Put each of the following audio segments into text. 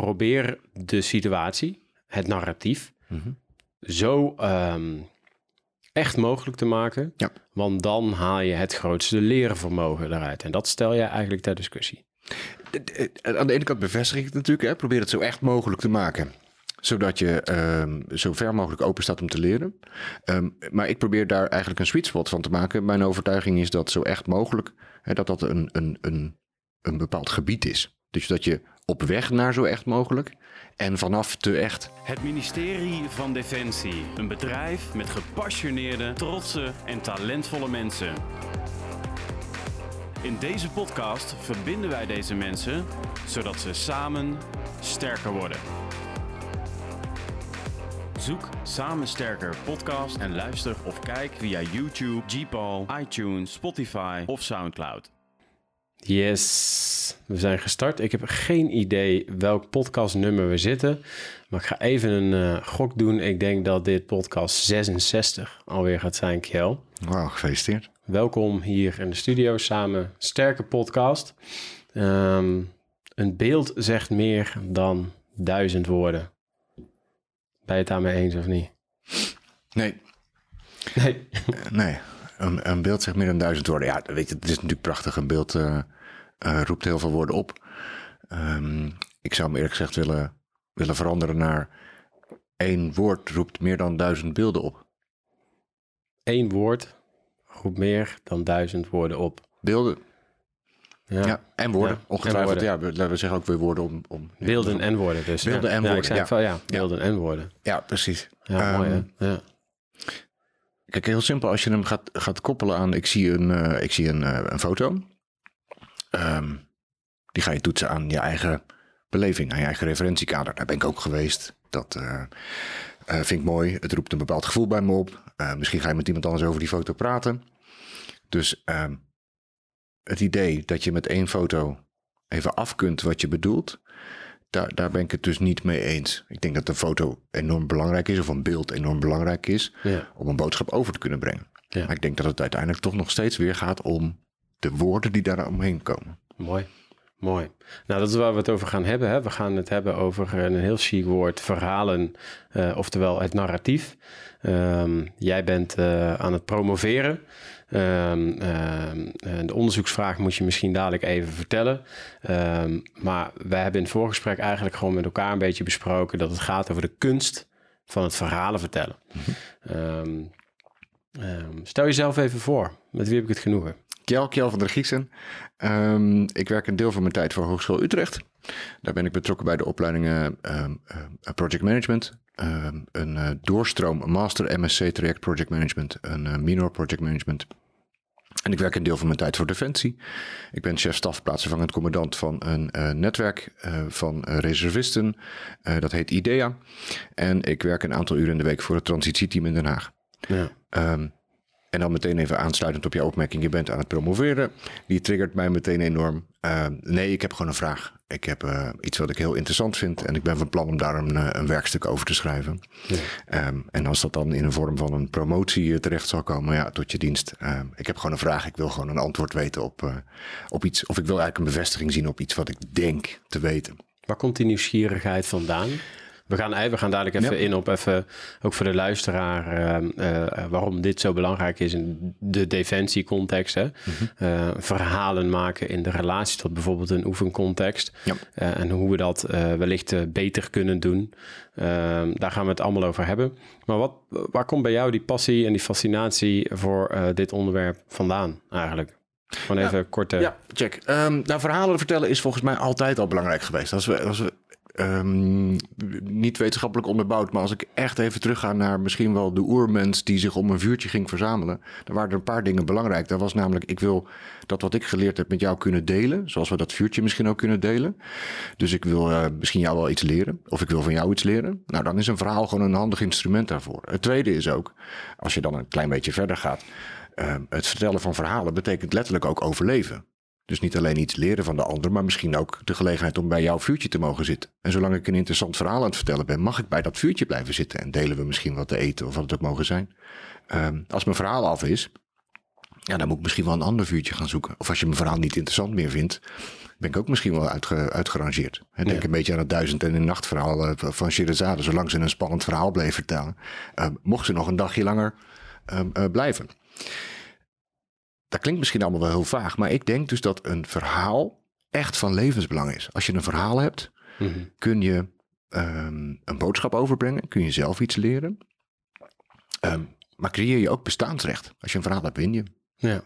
probeer de situatie, het narratief, Mhm. zo ehm, echt mogelijk te maken. Ja. Want dan haal je het grootste lerenvermogen eruit. En dat stel je eigenlijk ter discussie. Eh, Aan de ene kant bevestig ik het natuurlijk. Hè? Probeer het zo echt mogelijk te maken. Zodat je ehm, zo ver mogelijk open staat om te leren. Ehm, maar ik probeer daar eigenlijk een sweet spot van te maken. Mijn overtuiging is dat zo echt mogelijk... Hè, dat dat een, een, een, een bepaald gebied is. Dus dat je op weg naar zo echt mogelijk... en vanaf te echt... Het ministerie van Defensie. Een bedrijf met gepassioneerde, trotse en talentvolle mensen. In deze podcast verbinden wij deze mensen zodat ze samen sterker worden. Zoek Samen Sterker podcast en luister of kijk via YouTube, Gpal, iTunes, Spotify of Soundcloud. Yes, we zijn gestart. Ik heb geen idee welk podcastnummer we zitten. Maar ik ga even een eh, gok doen. Ik denk dat dit podcast 66 alweer gaat zijn, Kjell. Wauw, gefeliciteerd. Welkom hier in de studio samen. Sterke podcast. Ehm, een beeld zegt meer dan duizend woorden. Ben je het daarmee eens of niet? Nee, Nee. Eh, Nee, een, een beeld zegt meer dan duizend woorden. Ja, weet je, het is natuurlijk prachtig. Een beeld eh, eh, roept heel veel woorden op. Ehm, ik zou hem eerlijk gezegd willen, willen veranderen naar één woord roept meer dan duizend beelden op. Eén woord roept meer dan duizend woorden op. Beelden, ja, en woorden. Ja, en Ongetwijfeld, woorden. ja, we, zeggen ook weer woorden om... om Beelden en woorden dus. Beelden ja. en Ja, woorden, ik zei ja. van, ja, beelden en woorden. Ja, precies. Ja, mooi Ehm, hè? Ja. Kijk, heel simpel, als je hem gaat, gaat koppelen aan, ik zie een, eh, ik zie een, eh, een foto. Ehm, die ga je toetsen aan je eigen beleving, aan je eigen referentiekader. Daar ben ik ook geweest. Dat eh, eh, vind ik mooi. Het roept een bepaald gevoel bij me op. Eh, misschien ga je met iemand anders over die foto praten. Dus ehm, het idee dat je met één foto even af kunt wat je bedoelt, daar, daar ben ik het dus niet mee eens. Ik denk dat een foto enorm belangrijk is, of een beeld enorm belangrijk is, Ja. om een boodschap over te kunnen brengen. Ja. Maar ik denk dat het uiteindelijk toch nog steeds weer gaat om de woorden die daar omheen komen. Mooi, mooi. Nou, dat is waar we het over gaan hebben. Hè. We gaan het hebben over een heel chic woord, verhalen, eh, oftewel het narratief. Ehm, jij bent eh, aan het promoveren. Ehm, ehm, de onderzoeksvraag moet je misschien dadelijk even vertellen. Maar wij hebben in het voorgesprek eigenlijk gewoon met elkaar een beetje besproken dat het gaat over de kunst van het verhalen vertellen. Ehm, stel jezelf even voor. Met wie heb ik het genoegen? Kjell van der Giesen. Ehm, ik werk een deel van mijn tijd voor Hogeschool Utrecht. Daar ben ik betrokken bij de opleidingen ehm, eh, Project Management. ehm, een eh, doorstroom Master MSc traject Project Management. Een eh, minor Project Management. En ik werk een deel van mijn tijd voor Defensie. Ik ben chef-staf plaatsvervangend commandant van een netwerk van reservisten. Dat heet IDEA. En ik werk een aantal uren in de week voor het transitieteam in Den Haag. Ja. En dan meteen even aansluitend op jouw opmerking. Je bent aan het promoveren. Die triggert mij meteen enorm. Ehm, nee, ik heb gewoon een vraag. Ik heb eh, iets wat ik heel interessant vind. En ik ben van plan om daar een, eh, een werkstuk over te schrijven. Ehm, en als dat dan in een vorm van een promotie eh, terecht zal komen, ja, tot je dienst. Ehm, ik heb gewoon een vraag. Ik wil gewoon een antwoord weten op, eh, op iets. Of ik wil eigenlijk een bevestiging zien op iets wat ik denk te weten. Waar komt die nieuwsgierigheid vandaan? We gaan, we gaan dadelijk even Ja. in op even, ook voor de luisteraar, eh, eh, waarom dit zo belangrijk is in de defensiecontext. Hè? Eh, verhalen maken in de relatie tot bijvoorbeeld een oefencontext. Ja. En hoe we dat wellicht beter kunnen doen. Ehm, daar gaan we het allemaal over hebben. Maar wat, waar komt bij jou die passie en die fascinatie voor dit onderwerp vandaan eigenlijk? Gewoon even korte... Ja, check. Ehm, nou, verhalen vertellen is volgens mij altijd al belangrijk geweest. Als we, als we ehm, niet wetenschappelijk onderbouwd, maar als ik echt even terugga naar misschien wel de oermens die zich om een vuurtje ging verzamelen, dan waren er een paar dingen belangrijk. Dat was namelijk, ik wil dat wat ik geleerd heb met jou kunnen delen, zoals we dat vuurtje misschien ook kunnen delen. Dus ik wil eh, misschien jou wel iets leren, of ik wil van jou iets leren. Nou, dan is een verhaal gewoon een handig instrument daarvoor. Het tweede is ook, als je dan een klein beetje verder gaat, eh, het vertellen van verhalen betekent letterlijk ook overleven. Dus niet alleen iets leren van de ander, maar misschien ook de gelegenheid om bij jouw vuurtje te mogen zitten. En zolang ik een interessant verhaal aan het vertellen ben, mag ik bij dat vuurtje blijven zitten en delen we misschien wat te eten of wat het ook mogen zijn. Ehm, als mijn verhaal af is, Ja, dan moet ik misschien wel een ander vuurtje gaan zoeken. Of als je mijn verhaal niet interessant meer vindt, ben ik ook misschien wel uitge, uitgerangeerd. Denk Ja. een beetje aan het duizend en een nacht verhaal eh, van Sherazade. Zolang ze een spannend verhaal bleef vertellen, eh, mocht ze nog een dagje langer eh, eh, blijven. Dat klinkt misschien allemaal wel heel vaag, maar ik denk dus dat een verhaal echt van levensbelang is. Als je een verhaal hebt, Mhm. kun je ehm, een boodschap overbrengen, kun je zelf iets leren. Ehm, maar creëer je ook bestaansrecht. Als je een verhaal hebt, win je. Ja.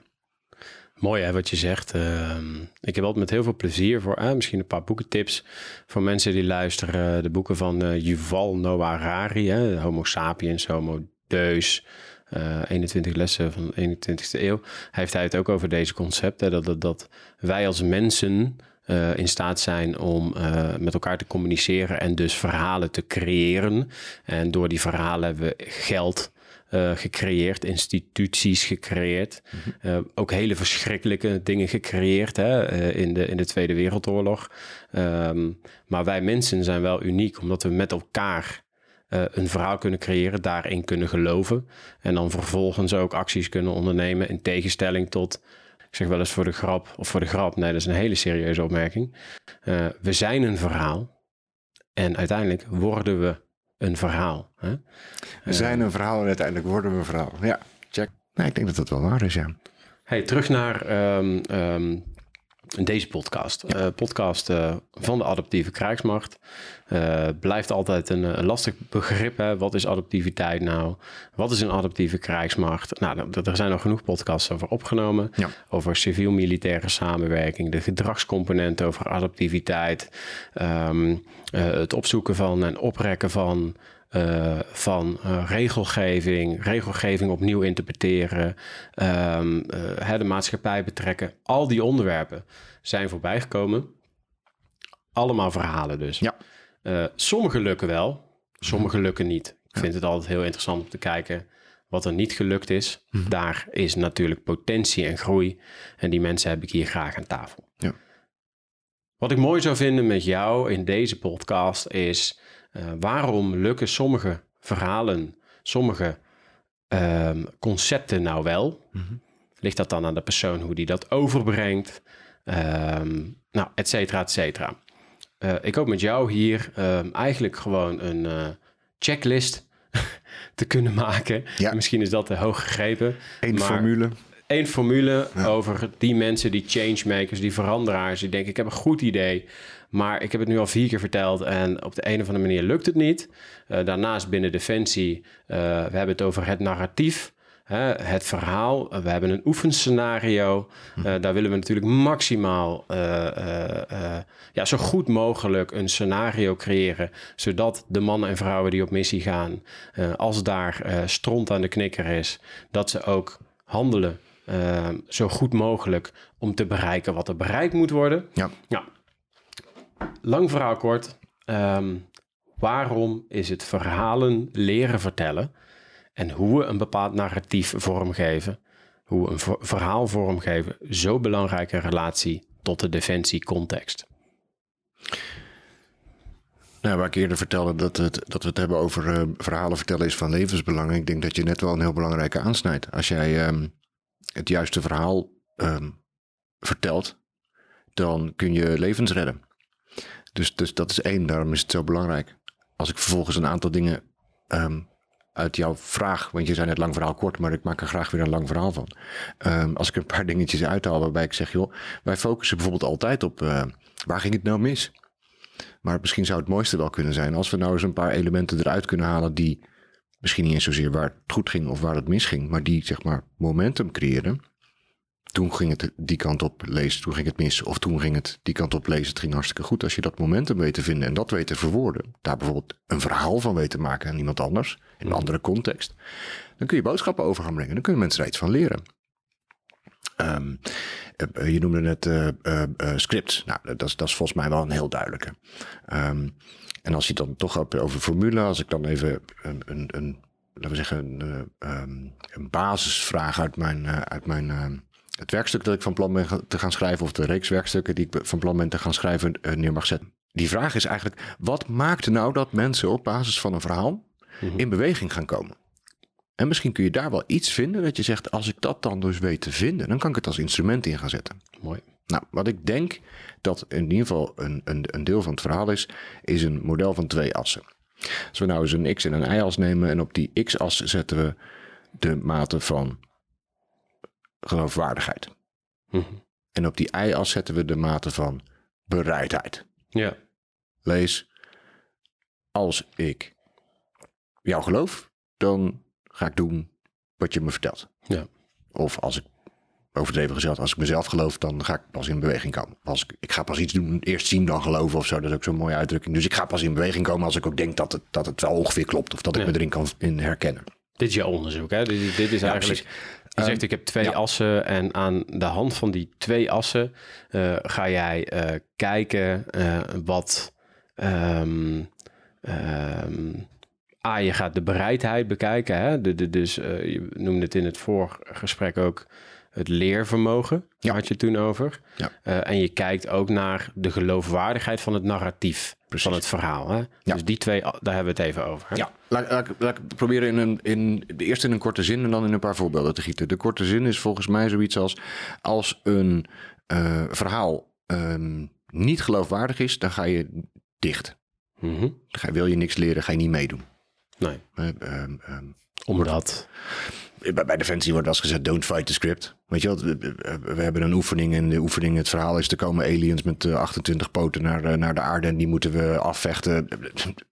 Mooi hè, wat je zegt. Ehm, ik heb altijd met heel veel plezier voor eh, misschien een paar boekentips voor mensen die luisteren. De boeken van eh, Yuval Noah Harari, hè, Homo sapiens, Homo Deus, eh 21 lessen van de 21ste eeuw. Heeft hij het ook over deze concepten, dat, dat, dat wij als mensen eh, in staat zijn om eh, met elkaar te communiceren en dus verhalen te creëren. En door die verhalen hebben we geld eh, gecreëerd, instituties gecreëerd. Eh, ook hele verschrikkelijke dingen gecreëerd hè, eh, in, de, in de Tweede Wereldoorlog. Ehm, maar wij mensen zijn wel uniek, omdat we met elkaar eh, een verhaal kunnen creëren, daarin kunnen geloven. En dan vervolgens ook acties kunnen ondernemen in tegenstelling tot, ik zeg wel eens voor de grap, of voor de grap, nee, dat is een hele serieuze opmerking. Eh, we zijn een verhaal en uiteindelijk worden we een verhaal. Hè? We zijn een verhaal en uiteindelijk worden we een verhaal. Ja, check. Nee, ik denk dat dat wel waar is, ja. Hey, terug naar ehm, ehm, deze podcast. Eh, podcast eh, van de adaptieve krijgsmacht. Eh, blijft altijd een, een lastig begrip. Hè? Wat is adaptiviteit nou? Wat is een adaptieve krijgsmacht? Nou, er- zijn al genoeg podcasts over opgenomen. Ja. Over civiel-militaire samenwerking, de gedragscomponent over adaptiviteit. ehm, eh, het opzoeken van en oprekken van eh, van eh, regelgeving, regelgeving opnieuw interpreteren, ehm, eh, de maatschappij betrekken. Al die onderwerpen zijn voorbijgekomen. Allemaal verhalen dus. Ja. Sommige lukken wel, sommige lukken niet. Ik vind het altijd heel interessant om te kijken wat er niet gelukt is. Daar is natuurlijk potentie en groei. En die mensen heb ik hier graag aan tafel. Ja. Wat ik mooi zou vinden met jou in deze podcast is... eh, waarom lukken sommige verhalen, sommige ehm, concepten nou wel? Ligt dat dan aan de persoon hoe die dat overbrengt? Ehm, nou, et cetera, et cetera. Eh, ik hoop met jou hier ehm, eigenlijk gewoon een eh, checklist te kunnen maken. Ja. Misschien is dat te hoog gegrepen. Eén formule. Eén formule over die mensen, die changemakers, die veranderaars. Die denken, ik heb een goed idee, maar ik heb het nu al vier keer verteld en op de een of andere manier lukt het niet. Eh, daarnaast binnen Defensie, eh, we hebben het over het narratief. Hè, het verhaal, Uh, we hebben een oefenscenario. Uh, daar willen we natuurlijk maximaal, ja, zo goed mogelijk een scenario creëren. Zodat de mannen en vrouwen die op missie gaan, als daar stront aan de knikker is, dat ze ook handelen uh, zo goed mogelijk om te bereiken wat er bereikt moet worden. Ja. ja. Lang verhaal kort. Um, waarom is het verhalen leren vertellen en hoe we een bepaald narratief vormgeven, hoe we een verhaal vormgeven, zo belangrijk in relatie tot de defensiecontext? Nou, waar ik eerder vertelde dat, het, dat we het hebben over uh, verhalen vertellen is van levensbelang. Ik denk dat je net wel een heel belangrijke aansnijdt. Als jij um, het juiste verhaal um, vertelt, dan kun je levens redden. Dus, dus dat is één, daarom is het zo belangrijk. Als ik vervolgens een aantal dingen um, uit jouw vraag, want je zei net lang verhaal kort, maar ik maak er graag weer een lang verhaal van. Um, als ik een paar dingetjes uithaal waarbij ik zeg, joh, wij focussen bijvoorbeeld altijd op uh, waar ging het nou mis? Maar misschien zou het mooiste wel kunnen zijn als we nou eens een paar elementen eruit kunnen halen die misschien niet eens zozeer waar het goed ging of waar het misging, maar die zeg maar momentum creëren. Toen ging het die kant op lezen, toen ging het mis. Of toen ging het die kant op lezen, het ging hartstikke goed. Als je dat momentum weet te vinden en dat weet te verwoorden. Daar bijvoorbeeld een verhaal van weet te maken aan iemand anders. In een andere context. Dan kun je boodschappen over gaan brengen. Dan kunnen mensen er iets van leren. Um, uh, je noemde net uh, uh, scripts. Nou, dat is, dat is volgens mij wel een heel duidelijke. Um, en als je dan toch hebt over formule, als ik dan even een, een, een laten we zeggen, een, um, een basisvraag uit mijn, uit mijn het werkstuk dat ik van plan ben te gaan schrijven, of de reeks werkstukken die ik van plan ben te gaan schrijven, neer mag zetten. Die vraag is eigenlijk: wat maakt nou dat mensen op basis van een verhaal mm -hmm. in beweging gaan komen? En misschien kun je daar wel iets vinden dat je zegt, als ik dat dan dus weet te vinden, dan kan ik het als instrument in gaan zetten. Mooi. Nou, wat ik denk dat in ieder geval een, een, een deel van het verhaal is, is een model van twee assen. Als we nou eens een x- en een y-as nemen en op die x-as zetten we de mate van geloofwaardigheid. Mhm. En op die y-as zetten we de mate van bereidheid. Ja. Lees, als ik jou geloof, dan ga ik doen wat je me vertelt. Ja. Of als ik, overdreven gezegd, als ik mezelf geloof, dan ga ik pas in beweging komen. Als ik, ik ga pas iets doen, eerst zien dan geloven of zo. Dat is ook zo'n mooie uitdrukking. Dus ik ga pas in beweging komen als ik ook denk dat het, dat het wel ongeveer klopt. Of dat ik Ja. me erin kan in herkennen. Dit is je onderzoek, hè? Dit, dit is Ja, eigenlijk... precies. Je zegt, Ehm, ik heb twee ja. assen en aan de hand van die twee assen eh, ga jij eh, kijken eh, wat... ehm ehm, ah, je gaat de bereidheid bekijken. Hè? De, de, dus je noemde het in het voorgesprek ook het leervermogen. Ja. Daar had je het toen over. Ja. En je kijkt ook naar de geloofwaardigheid van het narratief. Precies. Van het verhaal. Hè? Ja. Dus die twee, daar hebben we het even over. Hè? Ja, laat, laat, ik- laat ik proberen in een, in, de eerst in een korte zin en dan in een paar voorbeelden te gieten. De korte zin is volgens mij zoiets als als een eh, verhaal ehm, niet geloofwaardig is, dan ga je dicht. Mhm. Dan ga, wil je niks leren, ga je niet meedoen. Nee, Eh, ehm, ehm, omdat... bij Defensie wordt wel eens gezegd, don't fight the script. Weet je wel, we, hebben een oefening en de oefening, het verhaal is, er komen aliens met eh, 28 poten naar, eh, naar de aarde en die moeten we afvechten.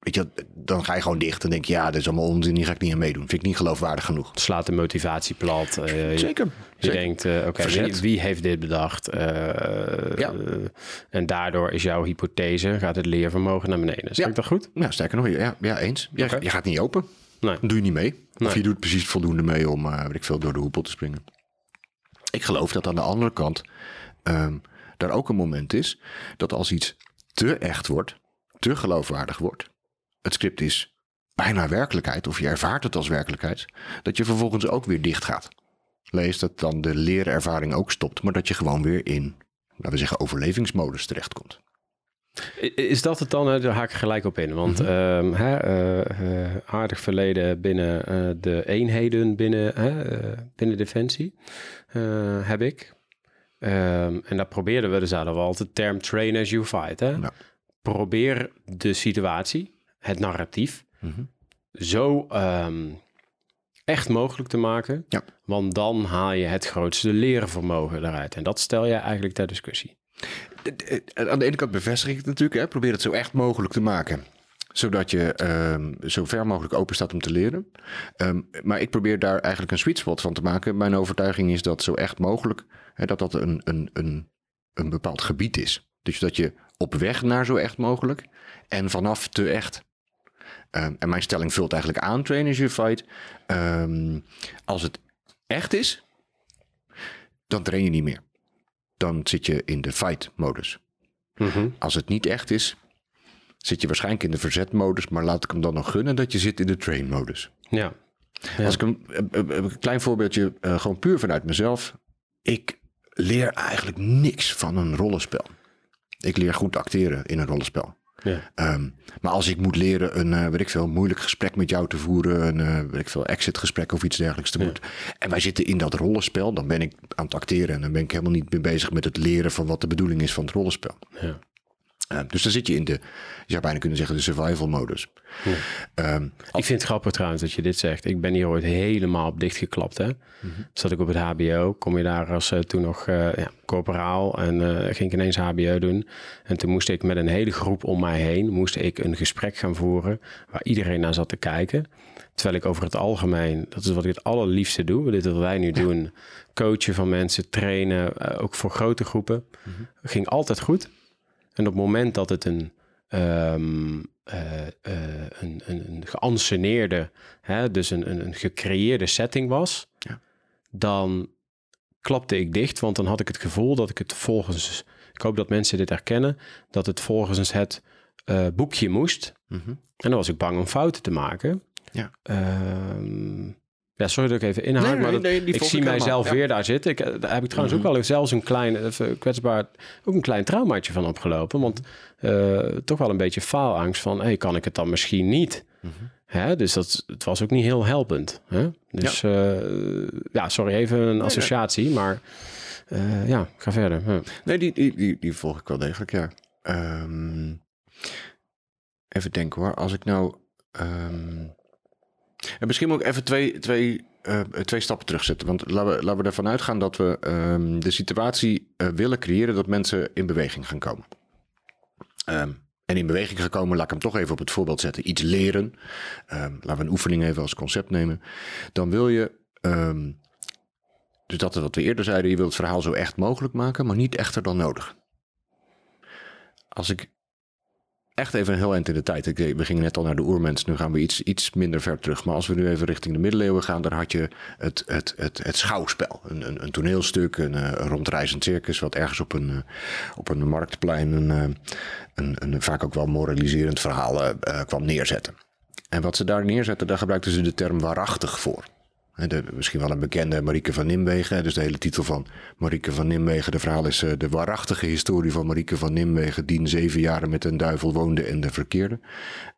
Weet je, wel, dan ga je gewoon dicht en denk je, ja, dat is allemaal onzin, die ga ik niet aan meedoen. Vind ik niet geloofwaardig genoeg. slaat de motivatie plat. Eh, je- Zeker. Je Zeker. denkt, eh, oké, wie, heeft dit bedacht? Eh, Ja. eh, en daardoor is jouw hypothese, gaat het leervermogen naar beneden. Zeg Ja. ik dat goed? Ja, sterker nog, ja, ja eens. Je gaat niet open. Nee. Dan doe je niet mee. Nee. Of je doet precies voldoende mee om, eh weet ik veel, door de hoepel te springen. Ik geloof dat aan de andere kant ehm daar ook een moment is dat als iets te echt wordt, te geloofwaardig wordt, het script is bijna werkelijkheid, of je ervaart het als werkelijkheid, dat je vervolgens ook weer dicht gaat. Lees dat dan de leerervaring ook stopt, maar dat je gewoon weer in, laten we zeggen, overlevingsmodus terechtkomt. Is dat het dan? Daar haak ik gelijk op in. Want ehm, hè, eh, eh, aardig verleden binnen eh, de eenheden binnen, binnen Defensie heb ik. Ehm, en daar probeerden we, dus hadden we altijd de term train as you fight. Hè? Ja. Probeer de situatie, het narratief, Mhm. zo ehm, echt mogelijk te maken. Ja. Want dan haal je het grootste lerenvermogen eruit. En dat stel je eigenlijk ter discussie. Eh, Aan de ene kant bevestig ik het natuurlijk. Hè? Probeer het zo echt mogelijk te maken. Zodat je ehm, zo ver mogelijk open staat om te leren. Ehm, maar ik probeer daar eigenlijk een sweet spot van te maken. Mijn overtuiging is dat zo echt mogelijk... Hè, dat dat een, een, een, een bepaald gebied is. Dus dat je op weg naar zo echt mogelijk... en vanaf te echt... Ehm, en mijn stelling vult eigenlijk aan, train as you fight. Als het echt is, dan train je niet meer. Dan zit je in de fight-modus. Als het niet echt is, zit je waarschijnlijk in de verzetmodus, maar laat ik hem dan nog gunnen dat je zit in de train-modus. Ja. Ja. Als ik een, eh, eh, een klein voorbeeldje, eh, gewoon puur vanuit mezelf. Ik leer eigenlijk niks van een rollenspel. Ik leer goed acteren in een rollenspel. Ja. Ehm, maar als ik moet leren een, eh weet ik veel, moeilijk gesprek met jou te voeren, een, eh weet ik veel, exit gesprek of iets dergelijks te moeten. En wij zitten in dat rollenspel, dan ben ik aan het acteren en dan ben ik helemaal niet meer bezig met het leren van wat de bedoeling is van het rollenspel. Ja. Eh, dus dan zit je in de, je zou bijna kunnen zeggen, de survival modus. Ehm, Ik vind het grappig trouwens dat je dit zegt. Ik ben hier ooit helemaal op dichtgeklapt. Hè? Zat ik op het HBO, kom je daar als eh, toen nog eh ja, corporaal en ging ik ineens HBO doen. En toen moest ik met een hele groep om mij heen, moest ik een gesprek gaan voeren waar iedereen naar zat te kijken. Terwijl ik over het algemeen, dat is wat ik het allerliefste doe, dit wat wij nu doen, coachen van mensen, trainen, ook voor grote groepen, ging altijd goed. En op het moment dat het een, ehm, eh, eh, een, een, een geanceneerde, hè, dus een, een, een gecreëerde setting was, Ja. dan klapte ik dicht, want dan had ik het gevoel dat ik het volgens, ik hoop dat mensen dit herkennen, dat het volgens het eh, boekje moest. mhm. En dan was ik bang om fouten te maken. Ja. Ehm, ja, sorry dat ik even inhaak, Nee, nee, maar dat, nee, die ik zie ik mijzelf ja. weer daar zitten. Ik, eh, daar heb ik trouwens Mhm. ook wel zelfs een klein, even kwetsbaar, ook een klein traumaatje van opgelopen. Want eh, toch wel een beetje faalangst van, hey, kan ik het dan misschien niet? Mhm. Hè? Dus dat, het was ook niet heel helpend. Hè? Dus ja. ja, sorry, even een associatie, maar uh, ja, ga verder. Nee, die, die, die, die, volg ik wel degelijk, ja. Um, even denken hoor. Als ik nou... Um, en misschien moet ik even twee, twee, uh, twee stappen terugzetten. Want laten we, laten we ervan uitgaan dat we um, de situatie uh, willen creëren dat mensen in beweging gaan komen. Um, en in beweging gaan komen, laat ik hem toch even op het voorbeeld zetten. Iets leren. Um, laten we een oefening even als concept nemen. Dan wil je dus dat is wat we eerder zeiden, je wilt het verhaal zo echt mogelijk maken, maar niet echter dan nodig. Als ik echt even een heel eind in de tijd. We gingen net al naar de oermens, nu gaan we iets, iets minder ver terug. Maar als we nu even richting de middeleeuwen gaan, daar had je het, het, het, het schouwspel. Een, een, een toneelstuk, een, een, rondreizend circus, wat ergens op een, op een marktplein een, een, een, vaak ook wel moraliserend verhaal kwam neerzetten. En wat ze daar neerzetten, daar gebruikten ze de term waarachtig voor. De, misschien wel een bekende Marieke van Nimwegen. Dus de hele titel van Marieke van Nimwegen. De verhaal is uh, de waarachtige historie van Marieke van Nimwegen. Die zeven jaren met een duivel woonde en de verkeerde.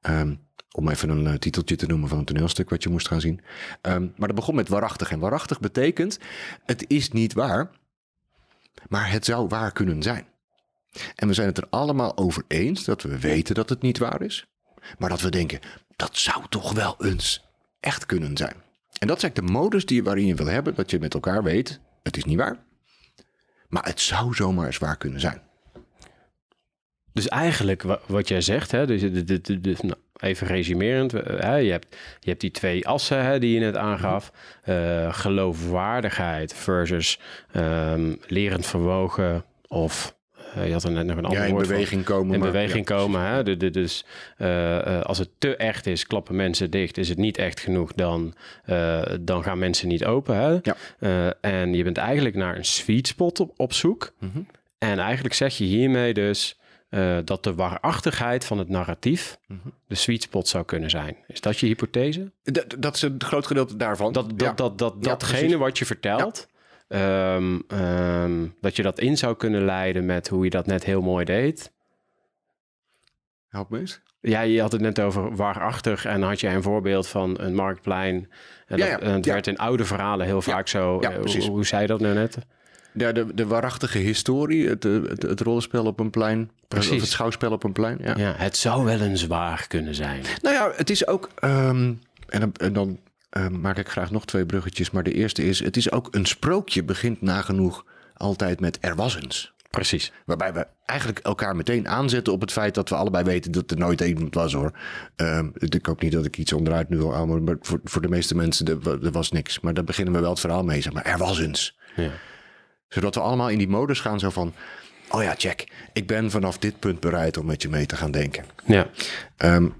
Um, om even een uh, titeltje te noemen van een toneelstuk wat je moest gaan zien. Um, maar dat begon met waarachtig. En waarachtig betekent, het is niet waar. Maar het zou waar kunnen zijn. En we zijn het er allemaal over eens dat we weten dat het niet waar is. Maar dat we denken, dat zou toch wel eens echt kunnen zijn. En dat is de modus die, waarin je wil hebben, dat je met elkaar weet, het is niet waar. Maar het zou zomaar eens waar kunnen zijn. Dus eigenlijk wat jij zegt, hè, dus, nou, even resumerend, hè, je, hebt, je hebt die twee assen hè, die je net aangaf. Uh, geloofwaardigheid versus um, lerend verwogen of je had er net nog een ander ja, in beweging komen. In beweging komen. Hè? De, de, dus uh, als het te echt is, klappen mensen dicht. Is het niet echt genoeg, dan, dan gaan mensen niet open. Hè? Ja. en je bent eigenlijk naar een sweet spot op, op zoek. Mm -hmm. En eigenlijk zeg je hiermee dus dat de waarachtigheid van het narratief mm -hmm. de sweet spot zou kunnen zijn. Is dat je hypothese? D dat is een groot gedeelte daarvan. Dat, dat, ja. dat, dat, ja, datgene precies. wat je vertelt Um, um, dat je dat in zou kunnen leiden met hoe je dat net heel mooi deed. Help me eens. Ja, je had het net over waarachtig en had je een voorbeeld van een marktplein. En, dat, ja, ja, en het werd in oude verhalen heel vaak zo. Uh, hoe, hoe zei dat nou net? Ja, de, de waarachtige historie, het, het, het rollenspel op een plein. Precies. Of het schouwspel op een plein. Ja. ja, het zou wel een zwaar kunnen zijn. Nou ja, het is ook... Um, en, dan, en dan uh, maak ik graag nog twee bruggetjes. Maar de eerste is, het is ook een sprookje begint nagenoeg altijd met er was eens. Precies. Waarbij we eigenlijk elkaar meteen aanzetten op het feit dat we allebei weten dat er nooit iemand was hoor. Uh, ik hoop niet dat ik iets onderuit nu wil halen, maar voor, voor de meeste mensen er, er, was niks. Maar daar beginnen we wel het verhaal mee. Zeg maar er was eens. Ja. Zodat we allemaal in die modus gaan zo van, oh ja check, ik ben vanaf dit punt bereid om met je mee te gaan denken. Ja. Um,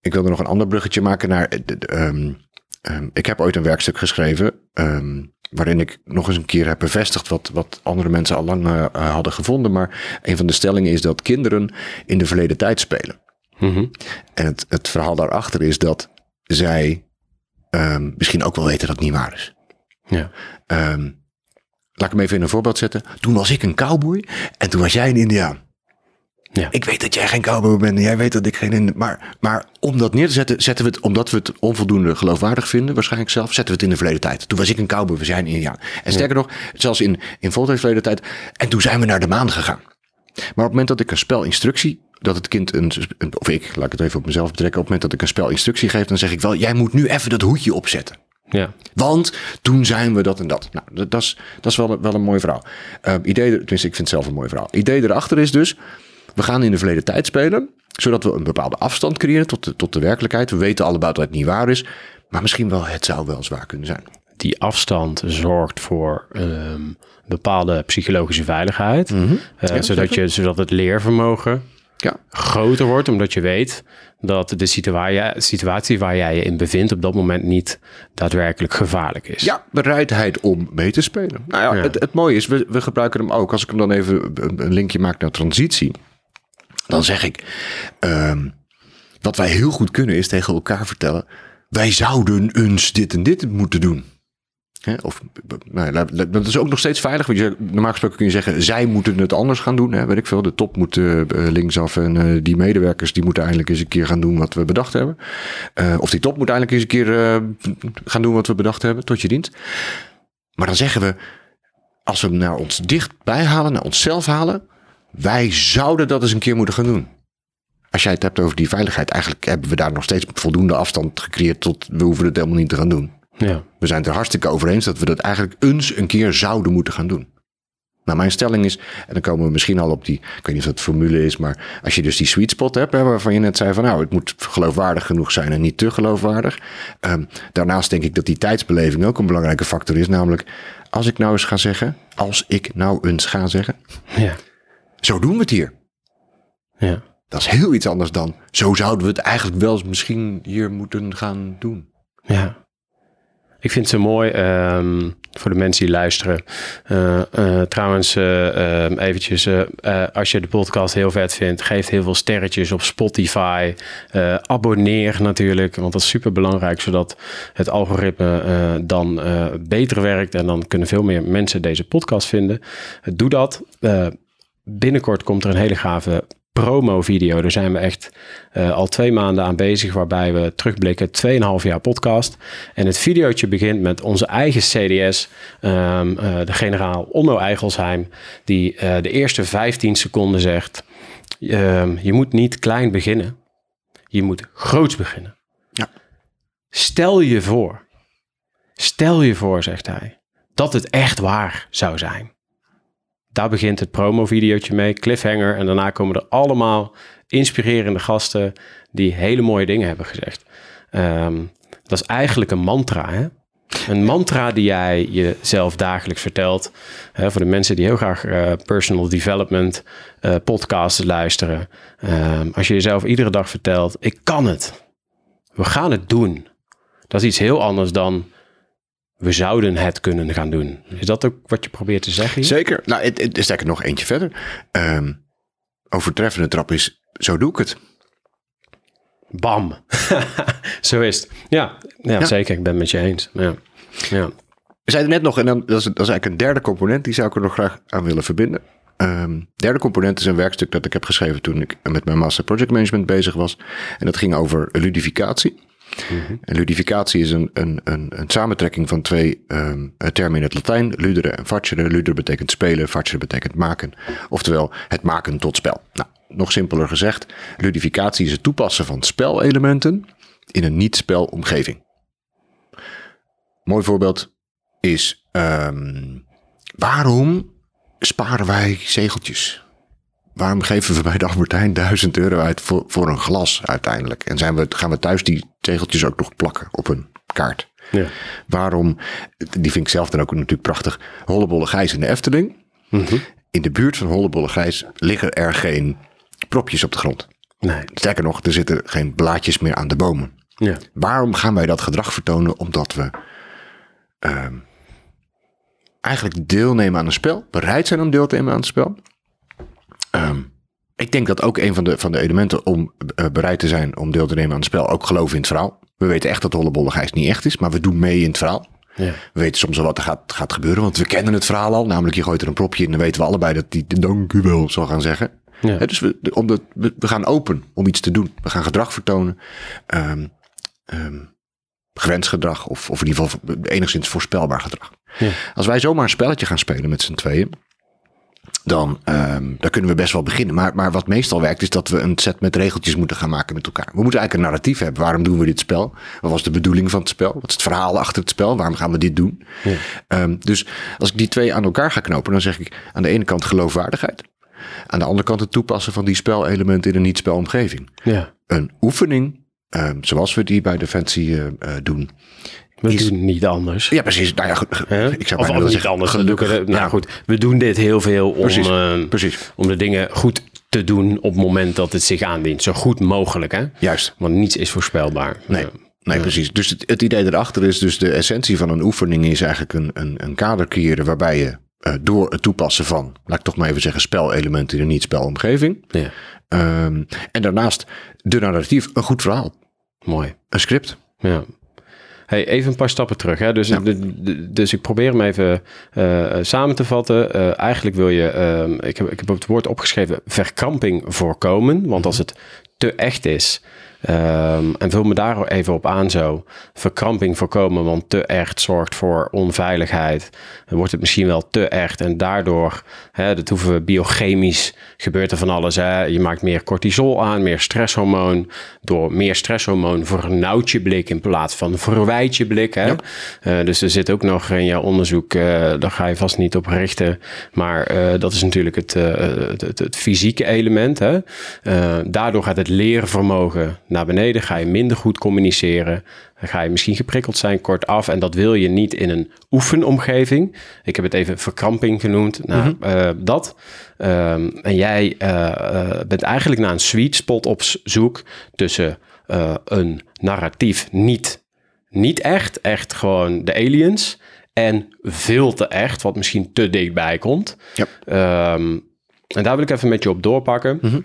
ik wilde nog een ander bruggetje maken naar... Um, Um, ik heb ooit een werkstuk geschreven. Um, waarin ik nog eens een keer heb bevestigd wat, wat andere mensen al lang uh, hadden gevonden. Maar een van de stellingen is dat kinderen in de verleden tijd spelen. Mm -hmm. En het, het verhaal daarachter is dat zij um, misschien ook wel weten dat het niet waar is. Ja. laat ik hem even in een voorbeeld zetten. Toen was ik een cowboy en toen was jij een indiaan. Ja. Ik weet dat jij geen cowboy bent en jij weet dat ik geen... Maar, maar om dat neer te zetten, zetten we het, omdat we het onvoldoende geloofwaardig vinden, waarschijnlijk zelf, zetten we het in de verleden tijd. Toen was ik een cowboy, we zijn een indiaan. En sterker ja. nog, zelfs in, in verleden tijd. En toen zijn we naar de maan gegaan. Maar op het moment dat ik een spelinstructie, dat het kind een, of ik, laat ik het even op mezelf betrekken, op het moment dat ik een spelinstructie geef, dan zeg ik wel, jij moet nu even dat hoedje opzetten. Ja. Want toen zijn we dat en dat. Nou, dat, dat is, dat is wel, wel een mooi verhaal. Uh, idee, tenminste, ik vind het zelf een mooi verhaal. Idee erachter is dus, we gaan in de verleden tijd spelen, zodat we een bepaalde afstand creëren tot de, tot de werkelijkheid. We weten allebei dat het niet waar is, maar misschien wel, het zou wel zwaar kunnen zijn. Die afstand zorgt voor um, bepaalde psychologische veiligheid, mm -hmm. uh, ja, zodat, je, zodat het leervermogen ja. groter wordt, omdat je weet dat de situatie, situatie waar jij je in bevindt op dat moment niet daadwerkelijk gevaarlijk is. Ja, bereidheid om mee te spelen. Nou ja, ja. Het, het mooie is, we, we gebruiken hem ook. Als ik hem dan even een linkje maak naar transitie, dan zeg ik, um, wat wij heel goed kunnen is tegen elkaar vertellen, wij zouden eens dit en dit moeten doen. Of, nou, dat is ook nog steeds veilig. Want je, normaal gesproken kun je zeggen, zij moeten het anders gaan doen. Hè? Weet ik veel, de top moet eh, linksaf en eh, die medewerkers die moeten eindelijk eens een keer gaan doen wat we bedacht hebben. Eh, of die top moet eindelijk eens een keer eh, gaan doen wat we bedacht hebben, tot je dient. Maar dan zeggen we, als we hem naar ons dichtbij halen, naar onszelf halen, wij zouden dat eens een keer moeten gaan doen. Als jij het hebt over die veiligheid, eigenlijk hebben we daar nog steeds voldoende afstand gecreëerd tot we hoeven het helemaal niet te gaan doen. Ja. We zijn het er hartstikke over eens dat we dat eigenlijk eens een keer zouden moeten gaan doen. Nou, mijn stelling is, en dan komen we misschien al op die, ik weet niet of dat de formule is, maar als je dus die sweet spot hebt, hè, waarvan je net zei van nou, het moet geloofwaardig genoeg zijn en niet te geloofwaardig. Ehm, daarnaast denk ik dat die tijdsbeleving ook een belangrijke factor is, namelijk als ik nou eens ga zeggen, als ik nou eens ga zeggen, Ja. Zo doen we het hier. Ja. Dat is heel iets anders dan, zo zouden we het eigenlijk wel eens misschien hier moeten gaan doen. Ja. Ik vind het zo mooi ehm, voor de mensen die luisteren. Eh, eh, trouwens, ehm, eventjes, als je de podcast heel vet vindt, geef heel veel sterretjes op Spotify. Abonneer natuurlijk, want dat is super belangrijk, zodat het algoritme dan beter werkt en dan kunnen veel meer mensen deze podcast vinden. Doe dat. Binnenkort komt er een hele gave promo-video. Daar zijn we echt eh, al twee maanden aan bezig, waarbij we terugblikken 2,5 jaar podcast. En het videootje begint met onze eigen CDS, ehm, eh, de generaal Onno Eigelsheim, die eh, de eerste 15 seconden zegt: ehm, Je moet niet klein beginnen, je moet groots beginnen. Ja. Stel je voor, stel je voor, zegt hij, dat het echt waar zou zijn. Daar begint het promo-videootje mee, cliffhanger. En daarna komen er allemaal inspirerende gasten die hele mooie dingen hebben gezegd. Ehm, dat is eigenlijk een mantra, hè? Een mantra die jij jezelf dagelijks vertelt. Hè, voor de mensen die heel graag eh, personal development eh, podcasts luisteren. Ehm, als je jezelf iedere dag vertelt, ik kan het. We gaan het doen. Dat is iets heel anders dan we zouden het kunnen gaan doen. Is dat ook wat je probeert te zeggen? hier? Zeker. Nou, het, het, sterker nog eentje verder. Ehm overtreffende trap is, zo doe ik het. Bam. Zo is het. Ja, ja, Ja. zeker. Ik ben het met je eens. Ja. Ja. We zeiden net nog, en dan, dat, is, dat is eigenlijk een derde component, die zou ik er nog graag aan willen verbinden. Ehm derde component is een werkstuk dat ik heb geschreven toen ik met mijn Master Project Management bezig was. En dat ging over ludificatie. En ludificatie is een, een, een, een samentrekking van twee ehm, termen in het Latijn. Ludere en facere. Ludere betekent spelen, facere betekent maken. Oftewel het maken tot spel. Nou, nog simpeler gezegd, ludificatie is het toepassen van spelelementen in een niet-spelomgeving. Mooi voorbeeld is ehm, waarom sparen wij zegeltjes? Waarom geven we bij de Albertijn 1000 euro uit voor, voor een glas uiteindelijk? En zijn we, gaan we thuis die zegeltjes ook nog plakken op een kaart? Ja. Waarom, die vind ik zelf dan ook natuurlijk prachtig, Hollebolle Gijs in de Efteling. In de buurt van Hollebolle Gijs liggen er geen propjes op de grond. Nee. Sterker nog, er zitten geen blaadjes meer aan de bomen. Ja. Waarom gaan wij dat gedrag vertonen? Omdat we ehm, eigenlijk deelnemen aan een spel, bereid zijn om deel te nemen aan het spel. Ehm, ik denk dat ook een van de, van de elementen om eh, bereid te zijn om deel te nemen aan het spel ook geloven in het verhaal. We weten echt dat Hollebolle Gijs niet echt is, maar we doen mee in het verhaal. Ja. We weten soms wel wat er gaat, gaat gebeuren, want we kennen het verhaal al. Namelijk, je gooit er een propje in en dan weten we allebei dat die dank u wel zal gaan zeggen. Ja. Dus we, de- omdat we, we gaan open om iets te doen. We gaan gedrag vertonen. ehm ehm, gewenst gedrag of, of in ieder geval enigszins voorspelbaar gedrag. Ja. Als wij zomaar een spelletje gaan spelen met z'n tweeën, dan, ehm, dan kunnen we best wel beginnen. Maar, maar wat meestal werkt is dat we een set met regeltjes moeten gaan maken met elkaar. We moeten eigenlijk een narratief hebben. Waarom doen we dit spel? Wat was de bedoeling van het spel? Wat is het verhaal achter het spel? Waarom gaan we dit doen? Ehm, dus als ik die twee aan elkaar ga knopen, dan zeg ik aan de ene kant geloofwaardigheid. Aan de andere kant het toepassen van die spelelementen in een niet-spelomgeving. ja. Een oefening, ehm, zoals we die bij Defensie eh, eh, doen. We Is- doen niet anders. Ja, precies. Nou ja, ik zou of niet zeggen, anders. gelukkig. Nou Ja. goed, we doen dit heel veel om, Precies, eh, precies. om de dingen goed te doen op het moment dat het zich aandient. Zo goed mogelijk, hè? Juist. Want niets is voorspelbaar. Nee, Ja. nee precies. Dus het, het idee erachter is dus de essentie van een oefening is eigenlijk een, een, een kader creëren waarbij je eh, door het toepassen van, laat ik toch maar even zeggen, spelelementen in een niet-spelomgeving. Ja, ehm, en daarnaast de narratief, een goed verhaal, mooi. een script. Ja. Hey, even een paar stappen terug. Hè? Dus, dus ik probeer hem even eh, samen te vatten. Eh, eigenlijk wil je, ehm, ik, heb, ik heb het woord opgeschreven, verkramping voorkomen. Want als het te echt is, ehm, en vul me daar even op aan zo, verkramping voorkomen, want te echt zorgt voor onveiligheid. Dan wordt het misschien wel te echt en daardoor, hè, dat hoeven we biochemisch, gebeurt er van alles. Hè? Je maakt meer cortisol aan, meer stresshormoon. Door meer stresshormoon vernauwt je blik in plaats van verwijt je blik. Hè? Eh, dus er zit ook nog in jouw onderzoek, eh, daar ga je vast niet op richten. Maar eh, dat is natuurlijk het, het, het, het fysieke element. Hè? Daardoor gaat het leervermogen naar beneden. Ga je minder goed communiceren. Ga je misschien geprikkeld zijn kortaf. En dat wil je niet in een oefenomgeving. Ik heb het even verkramping genoemd. Nou, eh, dat. Ehm, en jij eh, eh, bent eigenlijk naar een sweet spot op zoek tussen een narratief niet, niet echt, echt gewoon de aliens. En veel te echt, wat misschien te dichtbij komt. Ja. Ehm, en daar wil ik even met je op doorpakken.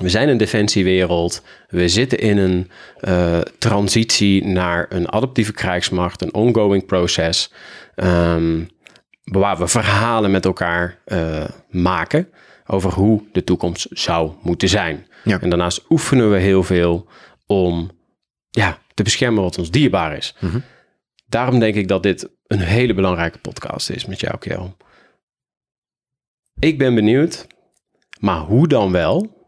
We zijn een defensiewereld. We zitten in een eh, transitie naar een adaptieve krijgsmacht, een ongoing proces. ehm, waar we verhalen met elkaar eh, maken over hoe de toekomst zou moeten zijn. Ja. En daarnaast oefenen we heel veel om ja, te beschermen wat ons dierbaar is. Daarom denk ik dat dit een hele belangrijke podcast is met jou, Kjell. Ik ben benieuwd, maar hoe dan wel?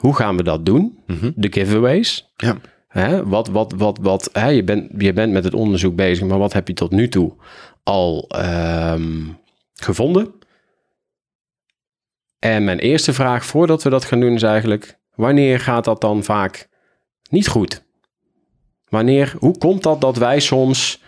Hoe gaan we dat doen? De giveaways. Ja. Hè? Wat, wat, wat, wat, hè? Je, bent, je bent met het onderzoek bezig, maar wat heb je tot nu toe al ehm, gevonden? En mijn eerste vraag voordat we dat gaan doen is eigenlijk: wanneer gaat dat dan vaak niet goed? Wanneer, hoe komt dat dat wij soms.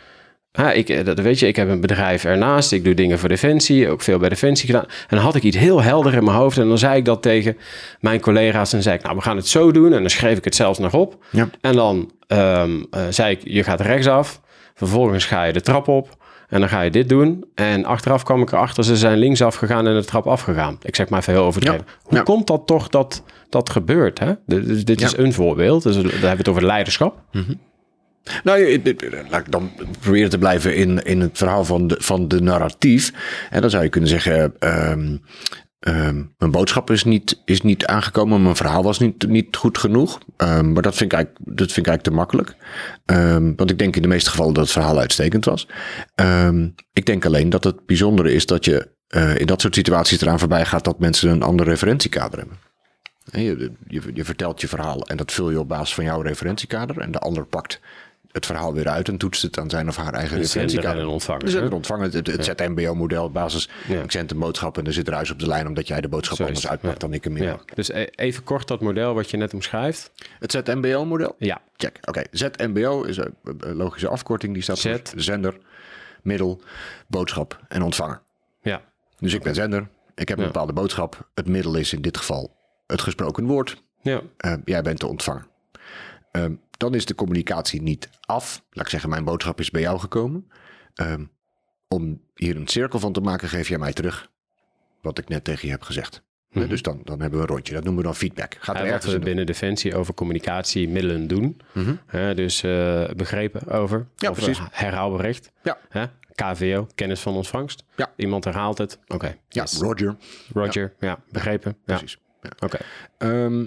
Ja, ik, eh, dat weet je, ik heb een bedrijf ernaast. Ik doe dingen voor Defensie. Ook veel bij Defensie gedaan. En dan had ik iets heel helder in mijn hoofd. En dan zei ik dat tegen mijn collega's. En zei ik, nou, we gaan het zo doen. En dan schreef ik het zelfs nog op. Ja. En dan ehm, eh, zei ik, je gaat rechtsaf. Vervolgens ga je de trap op. En dan ga je dit doen. En achteraf kwam ik erachter, ze zijn linksaf gegaan en de trap afgegaan. Ik zeg maar even heel overdreven. Hoe Ja. komt dat toch dat dat gebeurt? Hè? Dus dit is Ja. een voorbeeld. Dus dan hebben we het over leiderschap. Je- je- laat ik dan proberen te blijven in, in het verhaal van de, van de narratief. En dan zou je kunnen zeggen, ehm, ehm, mijn boodschap is niet, is niet aangekomen, mijn verhaal was niet, niet goed genoeg. Ehm, maar dat vind, ik eigenlijk, dat vind ik eigenlijk te makkelijk. Want ik denk in de meeste gevallen dat het verhaal uitstekend was. Ik denk alleen dat het bijzondere is dat je eh, in dat soort situaties eraan voorbij gaat dat mensen een ander referentiekader hebben. Je, je vertelt je verhaal en dat vul je op basis van jouw referentiekader. En de ander pakt het verhaal weer uit en toetst het aan zijn of haar eigen referentiekader. en ontvanger, zender hè? ontvangen, het, het ZMBO-model op basis. Ja. Ik zend een boodschap en er zit ruis op de lijn omdat jij de boodschap Zo anders het, uitpakt ja. dan ik hem in. Ja. Dus e- even kort dat model wat je net omschrijft. Het ZMBO-model? Ja, Check. Oké, ZMBO is een logische afkorting. Die staat Z. voor zender, middel, boodschap en ontvanger. ja, Dus ik ben zender. Ik heb een Ja. bepaalde boodschap. Het middel is in dit geval het gesproken woord. ja. Eh, jij bent de ontvanger. Ehm, dan is de communicatie niet af. Laat ik zeggen, mijn boodschap is bij jou gekomen. Ehm, om hier een cirkel van te maken, geef jij mij terug wat ik net tegen je heb gezegd. Eh, dus dan, dan hebben we een rondje. Dat noemen we dan feedback. Gaat er wat ergens we in binnen Defensie over communicatiemiddelen doen. Hè, dus eh, begrepen over. Ja, of, precies. herhaalbericht. Ja. KVO, kennis van ontvangst. Ja. Iemand herhaalt het. Oké. Ja, yes. Roger. Roger. Ja, begrepen. Precies. Ja. Oké. Ehm,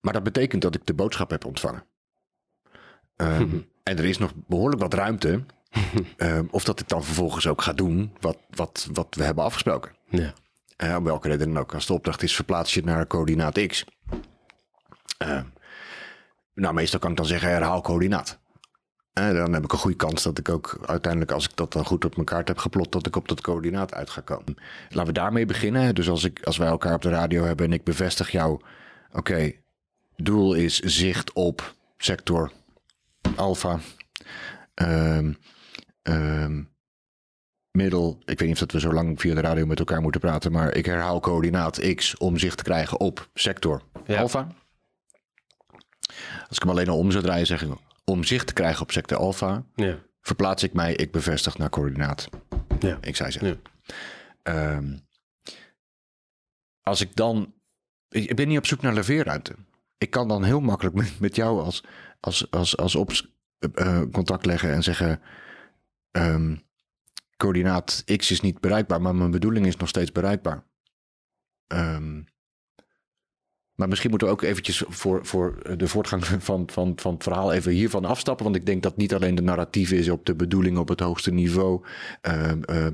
maar dat betekent dat ik de boodschap heb ontvangen. Ehm, en er is nog behoorlijk wat ruimte. ehm, of dat ik dan vervolgens ook ga doen wat, wat, wat we hebben afgesproken. Ja. Eh, om welke reden dan ook. Als de opdracht is, verplaats je het naar coördinaat X. Eh, nou, meestal kan ik dan zeggen, herhaal coördinaat. En dan heb ik een goede kans dat ik ook uiteindelijk, als ik dat dan goed op mijn kaart heb geplot, dat ik op dat coördinaat uit ga komen. Laten we daarmee beginnen. Dus als, ik, als wij elkaar op de radio hebben en ik bevestig jou, oké, doel is zicht op sector alpha. Ehm, ehm, middel, ik weet niet of dat we zo lang via de radio met elkaar moeten praten, maar ik herhaal coördinaat X om zicht te krijgen op sector Ja. alpha. Als ik hem alleen al om zou draaien, zeg ik om zicht te krijgen op sector alpha, Ja. verplaats ik mij, ik bevestig naar coördinaat Ja. X, Y, Z. Ja. Ehm, als ik dan, ik ben niet op zoek naar leveerruimte. Ik kan dan heel makkelijk met, met jou als, als, als, als ops eh, contact leggen en zeggen... ehm, coördinaat X is niet bereikbaar, maar mijn bedoeling is nog steeds bereikbaar. Ehm, maar misschien moeten we ook eventjes voor, voor de voortgang van, van, van het verhaal even hiervan afstappen. Want ik denk dat niet alleen de narratief is op de bedoeling op het hoogste niveau. Ehm,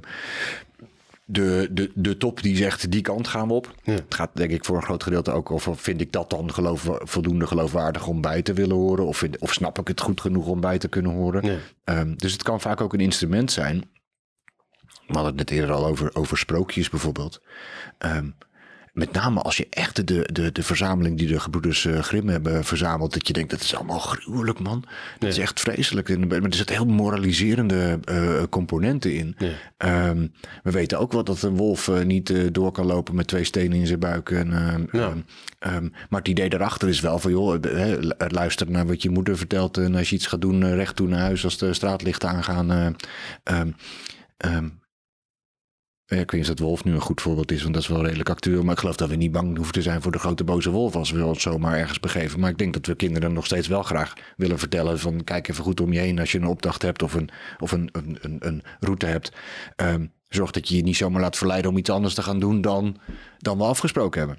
de, de, de top die zegt die kant gaan we op. Ja. Het gaat denk ik voor een groot gedeelte ook over vind ik dat dan geloof, voldoende geloofwaardig om bij te willen horen. Of, vind- of snap ik het goed genoeg om bij te kunnen horen. Ja. Ehm, dus het kan vaak ook een instrument zijn. We hadden het net eerder al over, over sprookjes bijvoorbeeld. Ehm, met name als je echt de, de, de verzameling die de gebroeders eh, Grimm hebben verzameld, dat je denkt, dat is allemaal gruwelijk, man. Dat is echt vreselijk. En, maar er zitten heel moraliserende eh, componenten in. Ehm, we weten ook wel dat een wolf eh, niet door kan lopen met twee stenen in zijn buik. En, ehm, Ja. ehm, maar het idee daarachter is wel van, joh, luister naar wat je moeder vertelt. En als je iets gaat doen, recht toe naar huis als de straatlichten aangaan. ja, ik weet niet dat wolf nu een goed voorbeeld is, want dat is wel redelijk actueel. Maar ik geloof dat we niet bang hoeven te zijn voor de grote boze wolf als we ons zomaar ergens begeven. Maar ik denk dat we kinderen nog steeds wel graag willen vertellen van kijk even goed om je heen als je een opdracht hebt of een, of een, een, een, een route hebt. Ehm, zorg dat je je niet zomaar laat verleiden om iets anders te gaan doen dan, dan we afgesproken hebben.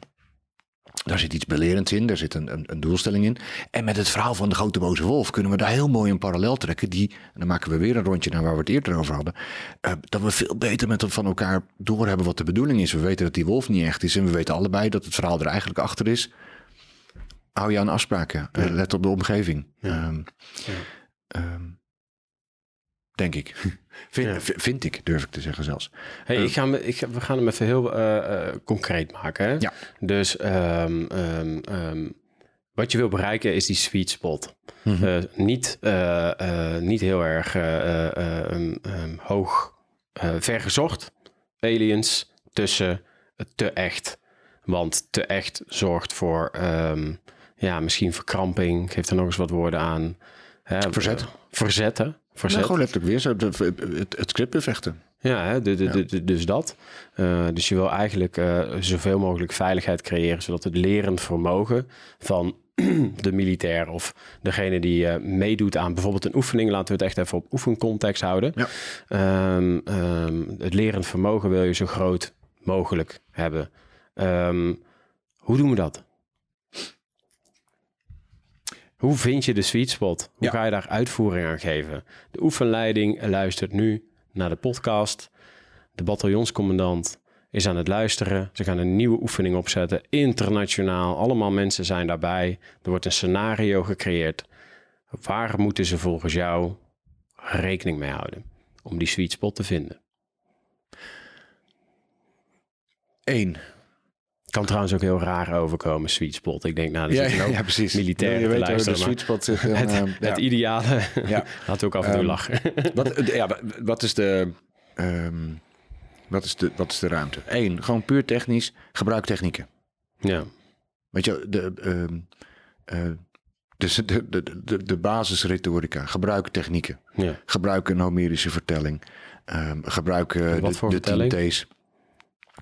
Daar zit iets belerends in, daar zit een, een, een doelstelling in. En met het verhaal van de grote boze wolf kunnen we daar heel mooi een parallel trekken. Die, en dan maken we weer een rondje naar waar we het eerder over hadden. eh, dat we veel beter met van elkaar doorhebben wat de bedoeling is. We weten dat die wolf niet echt is. En we weten allebei dat het verhaal er eigenlijk achter is. Hou je aan afspraken. Eh, let op de omgeving. Ehm, ehm, denk ik. Vind, Ja. vind ik, durf ik te zeggen zelfs. Hey, ik ga, me- ik, ga- we gaan hem even heel eh, eh, concreet maken. Hè? Ja. Dus ehm, ehm, ehm, wat je wil bereiken is die sweet spot. Eh, niet, eh, eh, niet heel erg eh, eh, eh, hoog eh, vergezocht. Aliens tussen eh, te echt. Want te echt zorgt voor ja, misschien verkramping. Geef er nog eens wat woorden aan. Hè, Verzet. eh, verzetten. Verzet. Nou, gewoon letterlijk weer zo het, het, het script bevechten. Ja, hè, de, de, de- de- dus dat. Eh, dus je wil eigenlijk eh, zoveel mogelijk veiligheid creëren, zodat het lerend vermogen van de militair of degene die eh, meedoet aan bijvoorbeeld een oefening, laten we het echt even op oefencontext houden. Ja. Ehm, ehm, het lerend vermogen wil je zo groot mogelijk hebben. Ehm, hoe doen we dat? Hoe vind je de sweet spot? Hoe Ja. ga je daar uitvoering aan geven? De oefenleiding luistert nu naar de podcast. De bataljonscommandant is aan het luisteren. Ze gaan een nieuwe oefening opzetten, internationaal. Allemaal mensen zijn daarbij. Er wordt een scenario gecreëerd. Waar moeten ze volgens jou rekening mee houden om die sweet spot te vinden? Eén. Kan trouwens ook heel raar overkomen, sweet spot. Ik denk, nou, Ja, zitten ja, ook ja, precies. weet waar de sweet spot zit. het, ja. het ideale. Ja. We ook af en toe Ehm, lachen. Wat, ja, wa- wat, is de, ehm, wat, is de, wat is de ruimte? Eén, gewoon puur technisch, gebruik technieken. ja, Weet je, de, ehm, eh, dus de, de, de, de basisretorica, gebruik technieken. ja, Gebruik een Homerische vertelling. Ehm, gebruik eh, de, de T's.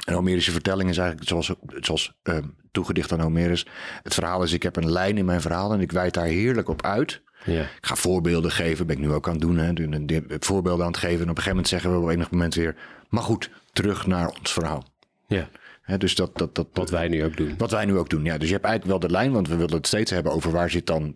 Een Homerische vertelling is eigenlijk zoals, zoals ehm, toegedicht aan Homerus. Het verhaal is, ik heb een lijn in mijn verhaal en ik wijd daar heerlijk op uit. ja, Ik ga voorbeelden geven, ben ik nu ook aan het doen. Hè? Voorbeelden aan het geven. En op een gegeven moment zeggen we op enig moment weer... maar goed, terug naar ons verhaal. ja. Dus dat, dat, dat, Wat wij nu ook doen. wat wij nu ook doen. Ja, dus je hebt eigenlijk wel de lijn, want we willen het steeds hebben over waar zit dan...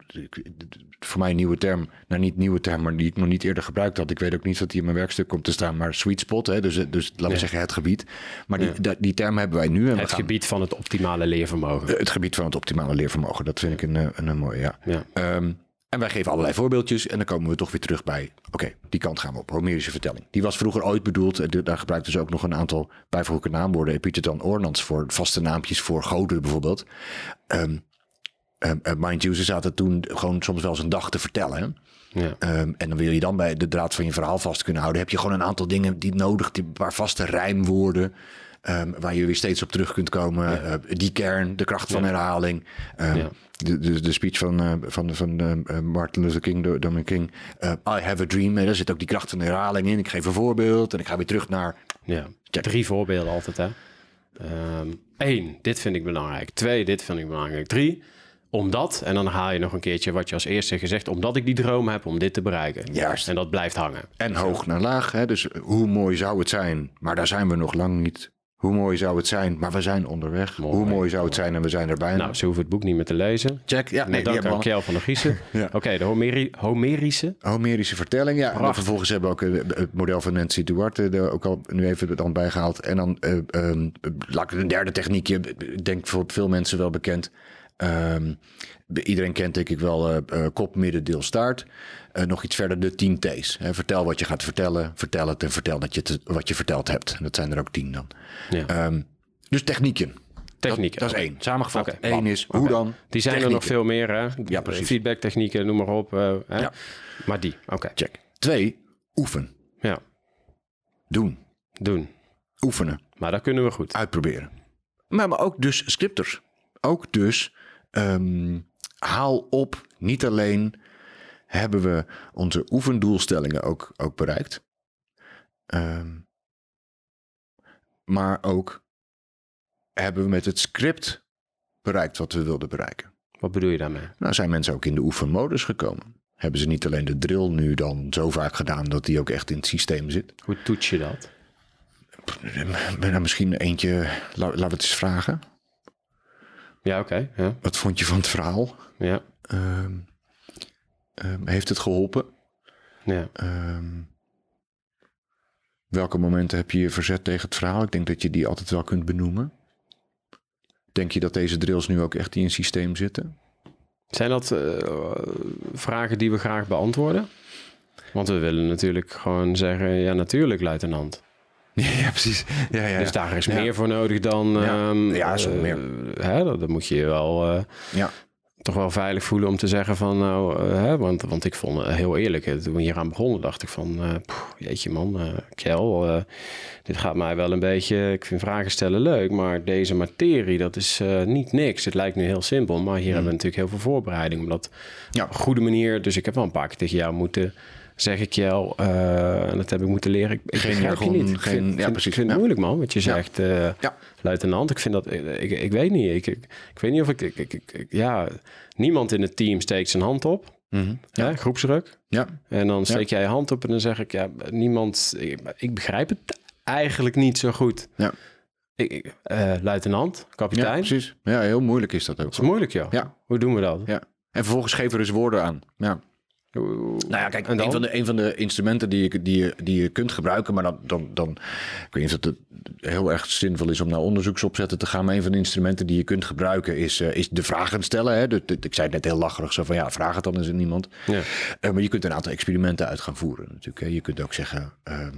Voor mij een nieuwe term. Nou, niet nieuwe term, maar die ik nog niet eerder gebruikt had. Ik weet ook niet wat die in mijn werkstuk komt te staan. Maar sweet spot, hè? Dus, dus laten we Ja. zeggen het gebied. Maar die, die, die term hebben wij nu. En Het gaan- gebied van het optimale leervermogen. het gebied van het optimale leervermogen. Dat vind ik een, eh, een, een mooie, ja. Ja. Ehm, en wij geven allerlei voorbeeldjes en dan komen we toch weer terug bij... oké, die kant gaan we op, Homerische vertelling. Die was vroeger ooit bedoeld, daar gebruikten ze ook nog een aantal bijvoeglijke naamwoorden... epiteton ornans voor vaste naampjes voor goden bijvoorbeeld. Eh, mind you, ze zaten toen gewoon soms wel eens een dag te vertellen... Hè? Ja. Ehm, en dan wil je dan bij de draad van je verhaal vast kunnen houden. Heb je gewoon een aantal dingen die nodig, die paar vaste rijmwoorden. waar je weer steeds op terug kunt komen. Eh, die kern, de kracht van Ja. herhaling. Ja. De, de, de speech van, eh, van, van eh, eh, Martin Luther King, door Dominic King. I have a dream. Eh, daar zit ook die kracht van herhaling in. Ik geef een voorbeeld en ik ga weer terug naar. Ja, drie voorbeelden altijd, hè. Eén, dit vind ik belangrijk. Twee, dit vind ik belangrijk. Drie, omdat, en dan haal je nog een keertje wat je als eerste gezegd, omdat ik die droom heb om dit te bereiken. Juist. En dat blijft hangen. En hoog naar laag. Hè? Dus hoe mooi zou het zijn, maar daar zijn we nog lang niet. Hoe mooi zou het zijn, maar we zijn onderweg. Mooi, hoe mooi zou het zijn en we zijn er bijna. Nou, ze hoeven het boek niet meer te lezen. check. Ja, Nee, dank aan. Kjell van der Giezen. Ja. Oké, de Homeri Homerische. Homerische vertelling, ja. En vervolgens hebben we ook eh, het model van Nancy Duarte er ook al nu even dan bijgehaald. En dan, eh laat ik een derde techniekje, ik denk voor veel mensen wel bekend. Ehm, iedereen kent denk ik wel eh, kop, midden, deel, staart. Eh, nog iets verder de 10 T's. Hè, vertel wat je gaat vertellen, vertel het en vertel dat je het, wat je verteld hebt. En dat zijn er ook tien dan. Ja. Ehm, dus technieken. Technieken. Dat, dat is één. Samengevat. Eén is hoe dan? Die zijn er nog Technieken. veel meer, hè? Ja, precies. Feedbacktechnieken, noem maar op. hè? Ja. Maar die, oké. Check. Twee, oefen. Ja, Doen. doen. Oefenen. Maar dat kunnen we goed. uitproberen. Maar, maar ook dus scripters. Ook dus ehm, haal op, niet alleen hebben we onze oefendoelstellingen ook, ook bereikt. ehm, maar ook hebben we met het script bereikt wat we wilden bereiken. Wat bedoel je daarmee? Nou zijn mensen ook in de oefenmodus gekomen. Hebben ze niet alleen de drill nu dan zo vaak gedaan dat die ook echt in het systeem zit. Hoe toets je dat? Ben er misschien eentje, la- laten we het eens vragen. Ja, oké. Ja, Wat vond je van het verhaal? ja, Ehm, ehm, heeft het geholpen? ja. Ehm, welke momenten heb je je verzet tegen het verhaal? Ik denk dat je die altijd wel kunt benoemen. Denk je dat deze drills nu ook echt in een systeem zitten? Zijn dat eh, vragen die we graag beantwoorden? Want we willen natuurlijk gewoon zeggen, ja natuurlijk luitenant. Ja, precies. Ja, ja, Dus daar is meer voor nodig dan... Ja. ehm, Ja, wel eh, meer. Hè, dat, dat moet je je wel eh, ja. toch wel veilig voelen om te zeggen van... Nou, eh, hè, want, want ik vond heel eerlijk, eh, toen we hier aan begonnen dacht ik van... eh, poeh, jeetje man, eh, dit gaat mij wel een beetje... Ik vind vragen stellen leuk, maar deze materie, dat is niet niks. Het lijkt nu heel simpel, maar hier hebben we natuurlijk heel veel voorbereiding. Om dat Ja. op een goede manier... Dus ik heb wel een paar keer tegen jou moeten zeggen, Kjell... eh, en dat heb ik moeten leren. Ik, ik Geen begrijp je niet. Ik geen- vind, ja, vind- precies. Ik vind het Ja. moeilijk, man, wat je zegt. eh, Ja. luitenant. Ik vind dat, ik, ik, ik weet niet. Ik, ik, ik weet niet of ik, ik, ik, ik- ik- ja, niemand in het team steekt zijn hand op. Mhm. Ja, groepsdruk. ja. En dan steek jij je hand op en dan zeg ik, ja, niemand, ik, ik begrijp het eigenlijk niet zo goed. Ja. Ik, ik, eh, luitenant, ja, kapitein, dat precies. Ja, heel moeilijk is dat ook. is moeilijk, joh. Ja. Hoe doen we dat? Ja. En vervolgens geven er eens woorden aan. Ja. Nou ja, kijk, een van, de, een van de instrumenten die je, die, je, die je kunt gebruiken, maar dan, dan, dan, ik weet niet of het heel erg zinvol is om naar onderzoeksopzetten te gaan, maar een van de instrumenten die je kunt gebruiken is, eh, is de vragen stellen. Hè? De- de- ik zei het net heel lacherig, zo van ja, vraag het dan eens aan niemand. Ja. Eh, maar je kunt een aantal experimenten uit gaan voeren natuurlijk. Hè? Je kunt ook zeggen, ehm,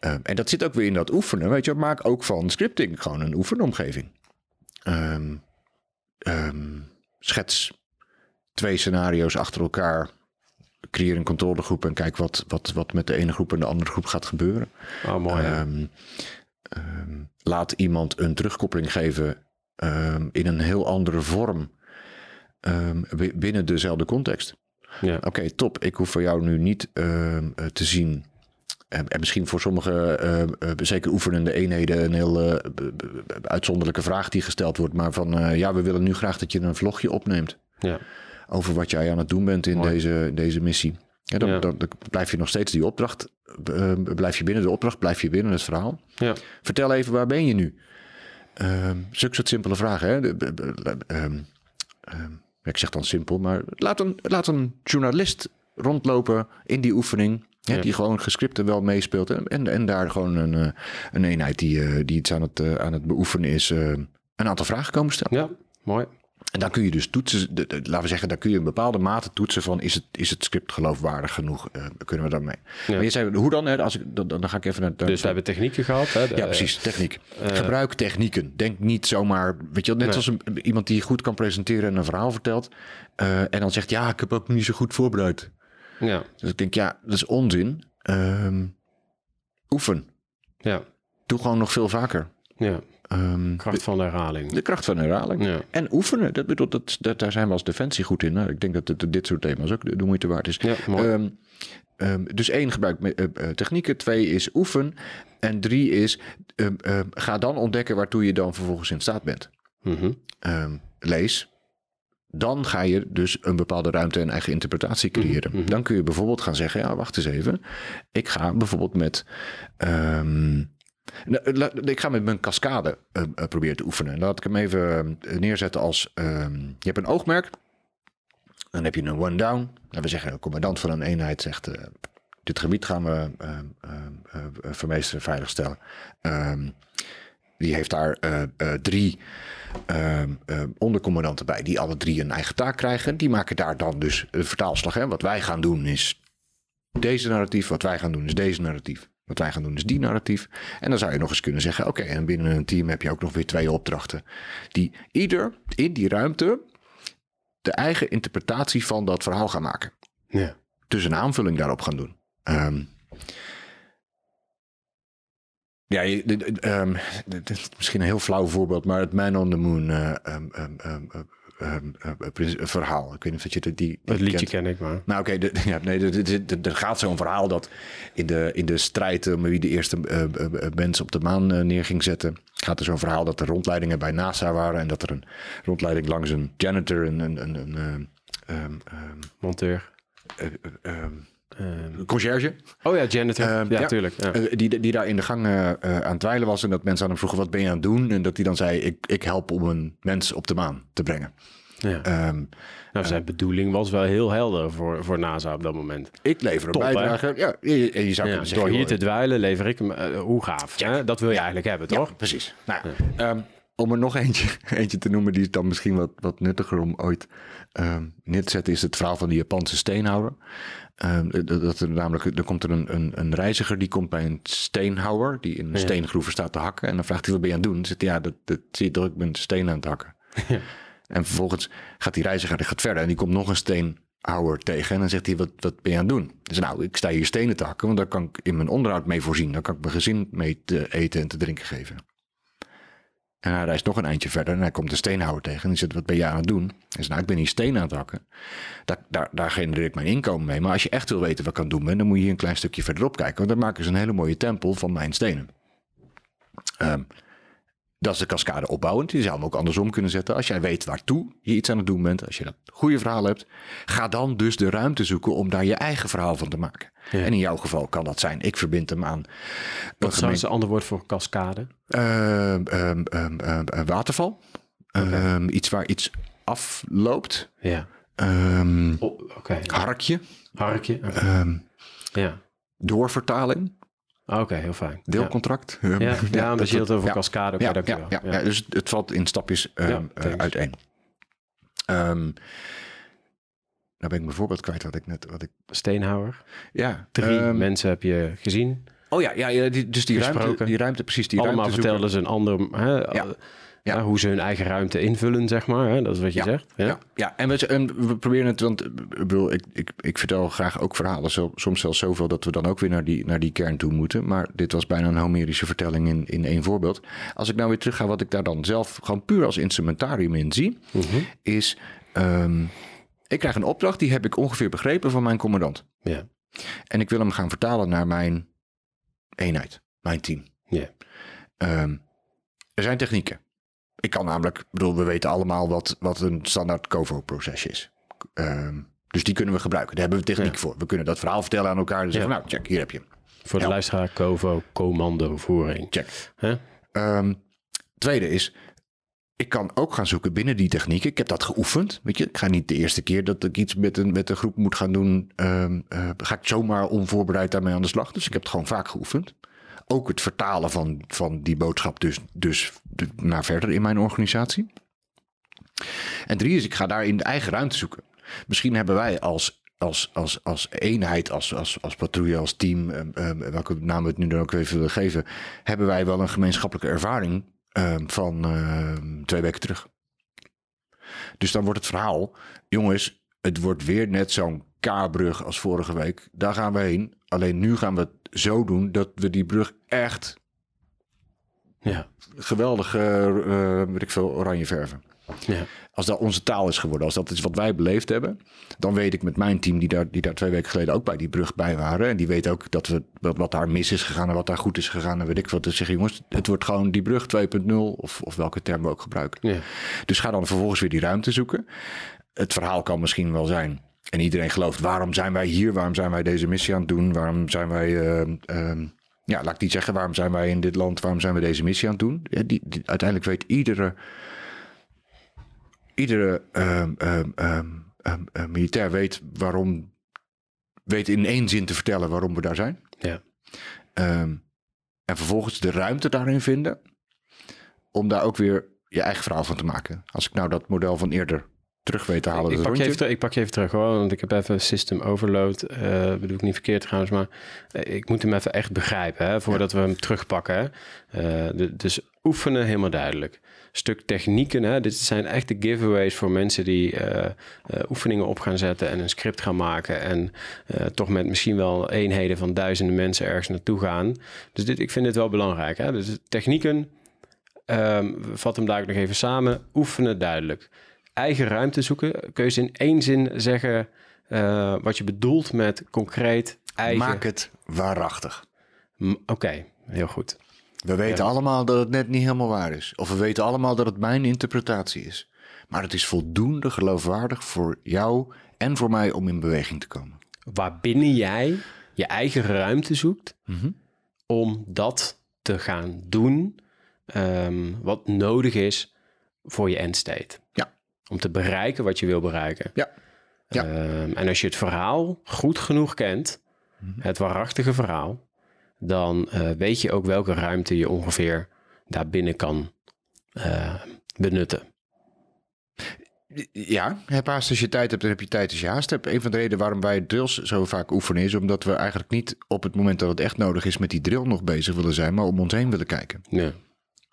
ehm, en dat zit ook weer in dat oefenen, weet je, maak ook van scripting gewoon een oefenomgeving. Ehm, schets twee scenario's achter elkaar creëer een controlegroep en kijk wat, wat, wat met de ene groep en de andere groep gaat gebeuren. Oh, mooi. Ehm, ehm, laat iemand een terugkoppeling geven ehm, in een heel andere vorm bi- binnen dezelfde context. ja. Oké, top. Ik hoef voor jou nu niet eh, te zien. En, en misschien voor sommige, eh, zeker oefenende eenheden, een heel eh, uitzonderlijke vraag die gesteld wordt. Maar van ja, we willen nu graag dat je een vlogje opneemt ja. Over wat jij aan het doen bent in Mooi. deze, deze missie. Ja, dan, Ja. Dan, dan blijf je nog steeds die opdracht, eh, blijf je binnen de opdracht, blijf je binnen het verhaal. ja. Vertel even, waar ben je nu? Ehm zulke soort simpele vragen. Hè? De- de- de- ehm, ehm, ik zeg dan simpel, maar laat een, laat een journalist rondlopen in die oefening. Hè, Ja. Die gewoon gescripten wel meespeelt. En, en, en daar gewoon een, eh, een eenheid die, eh, die iets aan het, eh, aan het beoefenen is, een aantal vragen komen stellen. ja, mooi. En dan kun je dus toetsen, de, de- laten we zeggen, daar kun je een bepaalde mate toetsen van is het, is het script geloofwaardig genoeg? Eh, kunnen we daarmee? Ja. Maar je zei, hoe dan? Hè? Als ik, dan, dan ga ik even naar... Dus we hebben technieken gehad. Hè? De- ja, precies, techniek. eh, Gebruik technieken. Denk niet zomaar, weet je wel, net Nee. als een, iemand die goed kan presenteren en een verhaal vertelt. eh, en dan zegt, ja, ik heb ook niet zo goed voorbereid. Ja, Dus ik denk, ja, dat is onzin. Ehm, oefen. ja, Doe gewoon nog veel vaker. ja. Ehm, Kracht van herhaling. de kracht van herhaling. Ja. En oefenen, dat bedoelt, dat, dat, daar zijn we als defensie goed in. Nou, ik denk dat het, dit soort thema's ook de, de moeite waard is. Ja. Ehm, ehm, dus één, gebruik eh, eh, technieken. Twee is oefen. En drie is, ga dan ontdekken waartoe je dan vervolgens in staat bent. Mhm. Lees, dan ga je dus een bepaalde ruimte en eigen interpretatie creëren. Dan kun je bijvoorbeeld gaan zeggen, ja, wacht eens even. Ik ga bijvoorbeeld met... ik ga met mijn cascade eh, eh, proberen te oefenen. Laat ik hem even eh, neerzetten als... ehm, je hebt een oogmerk. Dan heb je een one down. Nou, we zeggen, een commandant van een eenheid zegt... eh, dit gebied gaan we ehm, ehm, eh, vermeesteren, veiligstellen. Die heeft daar eh, eh, drie ondercommandanten bij... die alle drie een eigen taak krijgen. Die maken daar dan dus een vertaalslag. Hè? Wat wij gaan doen is deze narratief. Wat wij gaan doen is deze narratief. Wat wij gaan doen is die narratief. En dan zou je nog eens kunnen zeggen: oké, en binnen een team heb je ook nog weer twee opdrachten. Die ieder in die ruimte de eigen interpretatie van dat verhaal gaan maken. Ja. Dus een aanvulling daarop gaan doen. Ehm, ja, ehm, dit is misschien een heel flauw voorbeeld, maar het Man on the Moon eh, ehm, ehm, ehm, eh, prins- verhaal. Ik weet niet of dat je die, die Het liedje kent. ken ik maar. Nou oké, ja, nee, er gaat zo'n verhaal dat in de, in de strijd om wie de eerste eh, eh, eh, mensen op de maan eh, neer ging zetten, gaat er zo'n verhaal dat er rondleidingen bij NASA waren en dat er een rondleiding langs een janitor, een, een, een, een eh, ehm, ehm, Monteur. Eh, eh, ehm, conciërge, oh ja, janitor. Ehm, ja, ja. tuurlijk. Ja. eh, die, die daar in de gang eh, eh, aan het dweilen was en dat mensen aan hem vroegen wat ben je aan het doen en dat hij dan zei ik, ik help om een mens op de maan te brengen. ja. Ehm, Nou, zijn bedoeling was wel heel helder voor, voor NASA op dat moment. ik lever een Top, hè? bijdrage. Ja, je, je zou Ja, zeggen, door hier te dweilen lever ik hem. hoe gaaf. Hè? Dat wil je eigenlijk hebben, toch? Ja, precies. Nou, ja, ehm, om er nog eentje, eentje te noemen, die is dan misschien wat, wat nuttiger om ooit ehm, neer te zetten, is het verhaal van de Japanse steenhouwer. Ehm, dat, dat er namelijk, dan komt er een, een, een reiziger die komt bij een steenhouwer, die in een steengroever staat te hakken. En dan vraagt hij, wat ben je aan het doen? Dan zegt hij, ja, dat, dat zie je toch, ik ben steen aan het hakken. En vervolgens gaat die reiziger die gaat verder en die komt nog een steenhouwer tegen. En dan zegt hij, wat, wat ben je aan het doen? Dus nou, ik sta hier stenen te hakken, want daar kan ik in mijn onderhoud mee voorzien. Daar kan ik mijn gezin mee te eten en te drinken geven. En hij reist nog een eindje verder en hij komt de steenhouwer tegen. En die zegt, wat ben je aan het doen? Hij zegt, nou, ik ben hier steen aan het hakken. Daar, daar, daar genereer ik mijn inkomen mee. Maar als je echt wil weten wat ik aan het doen ben, dan moet je hier een klein stukje verderop kijken. Want daar maken ze een hele mooie tempel van mijn stenen. Ehm, dat is de cascade opbouwend. Je zou hem ook andersom kunnen zetten. Als jij weet waartoe je iets aan het doen bent, als je dat goede verhaal hebt, ga dan dus de ruimte zoeken om daar je eigen verhaal van te maken. En in jouw geval kan dat zijn, ik verbind hem aan een Wat gemeen- het ander woord voor cascade? Ehm, ehm, ehm, een waterval. Iets waar iets afloopt. Ja. Oh, Oké. harkje. Harkje. Ehm, Ja. doorvertaling. Oké, heel fijn. Deelcontract. Ja, ja, ja omdat je het over cascade. Ja, ja, ja, ja, dus het valt in stapjes ehm, eh, thanks. uiteen. Ehm nou ben ik mijn voorbeeld kwijt wat ik net... Wat ik, Steenhouwer. ja, Drie ehm, mensen heb je gezien. Oh ja, ja, ja die, dus die ruimte, Gesproken. die ruimte, precies. Die Allemaal ruimte vertelden ze een ander... Hè, Ja. Ja, hoe ze hun eigen ruimte invullen, zeg maar. Hè? Dat is wat je Ja, zegt. Ja? Ja, ja. En, we, en we proberen het, want eh, ik bedoel, ik, ik, ik vertel graag ook verhalen, zo- soms zelfs zoveel dat we dan ook weer naar die, naar die kern toe moeten. Maar dit was bijna een Homerische vertelling in, in één voorbeeld. Als ik nou weer terug ga, wat ik daar dan zelf gewoon puur als instrumentarium in zie, Mhm. is, ehm, ik krijg een opdracht, die heb ik ongeveer begrepen van mijn commandant. Ja. En ik wil hem gaan vertalen naar mijn eenheid, mijn team. Ja. Ehm, er zijn technieken. Ik kan namelijk, ik bedoel, we weten allemaal wat, wat een standaard COVO-proces is. Ehm, dus die kunnen we gebruiken. Daar hebben we techniek Ja. voor. We kunnen dat verhaal vertellen aan elkaar en zeggen, Ja. nou, check, hier heb je hem. Voor de Ja. luisteraar, Covo, commandovoering. Check. Ehm, tweede is, ik kan ook gaan zoeken binnen die technieken. Ik heb dat geoefend. Weet je, ik ga niet de eerste keer dat ik iets met een, met een groep moet gaan doen. ehm, eh, ga ik zomaar onvoorbereid daarmee aan de slag. Dus ik heb het gewoon vaak geoefend. Ook het vertalen van, van die boodschap dus, dus naar verder in mijn organisatie. En drie is, ik ga daar in de eigen ruimte zoeken. Misschien hebben wij als, als, als, als eenheid, als, als, als patrouille, als team, ehm, ehm, welke naam we het nu dan ook even willen geven, hebben wij wel een gemeenschappelijke ervaring ehm, van twee weken terug. Dus dan wordt het verhaal, jongens, het wordt weer net zo'n K-brug als vorige week. Daar gaan we heen. Alleen nu gaan we het zo doen dat we die brug echt Ja. geweldig, weet ik veel, oranje verven. Ja. Als dat onze taal is geworden, als dat is wat wij beleefd hebben, dan weet ik met mijn team, die daar, die daar twee weken geleden ook bij die brug bij waren. En die weten ook dat we, wat, wat daar mis is gegaan en wat daar goed is gegaan. En weet ik wat. Dus zeggen, jongens, het wordt gewoon die brug 2.0 of, of welke term we ook gebruiken. Ja. Dus ga dan vervolgens weer die ruimte zoeken. het verhaal kan misschien wel zijn. En iedereen gelooft, waarom zijn wij hier? Waarom zijn wij deze missie aan het doen? Waarom zijn wij, uh, uh, ja, laat ik niet zeggen, waarom zijn wij in dit land? Waarom zijn we deze missie aan het doen? Ja, die, die, uiteindelijk weet iedere, iedere um, militair weet waarom, weet in één zin te vertellen waarom we daar zijn. Ja. en vervolgens de ruimte daarin vinden om daar ook weer je eigen verhaal van te maken. Als ik nou dat model van eerder terug weet te halen. Ik, pak je, even, ik pak je even terug hoor, want ik heb even system overload. Uh, bedoel ik niet verkeerd trouwens, maar eh, ik moet hem even echt begrijpen hè, voordat we hem terugpakken. Hè. Uh, dus oefenen helemaal duidelijk. Stuk technieken, hè, dit zijn echte giveaways voor mensen die uh, oefeningen op gaan zetten en een script gaan maken en toch met misschien wel eenheden van duizenden mensen ergens naartoe gaan. Dus dit, ik vind dit wel belangrijk. Hè. Dus technieken, um, vat hem daar nog even samen, oefenen duidelijk eigen ruimte zoeken. Kun je eens in één zin zeggen uh, wat je bedoelt met concreet eigen... Maak het waarachtig. Oké, heel goed. We weten allemaal dat het net niet helemaal waar is. Of we weten allemaal dat het mijn interpretatie is. Maar het is voldoende geloofwaardig voor jou en voor mij om in beweging te komen. Waarbinnen jij je eigen ruimte zoekt mm -hmm. om dat te gaan doen um, wat nodig is voor je endstate. Ja. Om te bereiken wat je wil bereiken. Ja. ja. Um, en als je het verhaal goed genoeg kent, mm-hmm. het waarachtige verhaal, dan uh, weet je ook welke ruimte je ongeveer daarbinnen kan uh, benutten. Ja, heb haast als je tijd hebt, dan heb je tijd als je haast hebt. Een van de redenen waarom wij drills zo vaak oefenen is omdat we eigenlijk niet op het moment dat het echt nodig is met die drill nog bezig willen zijn, maar om ons heen willen kijken. Ja.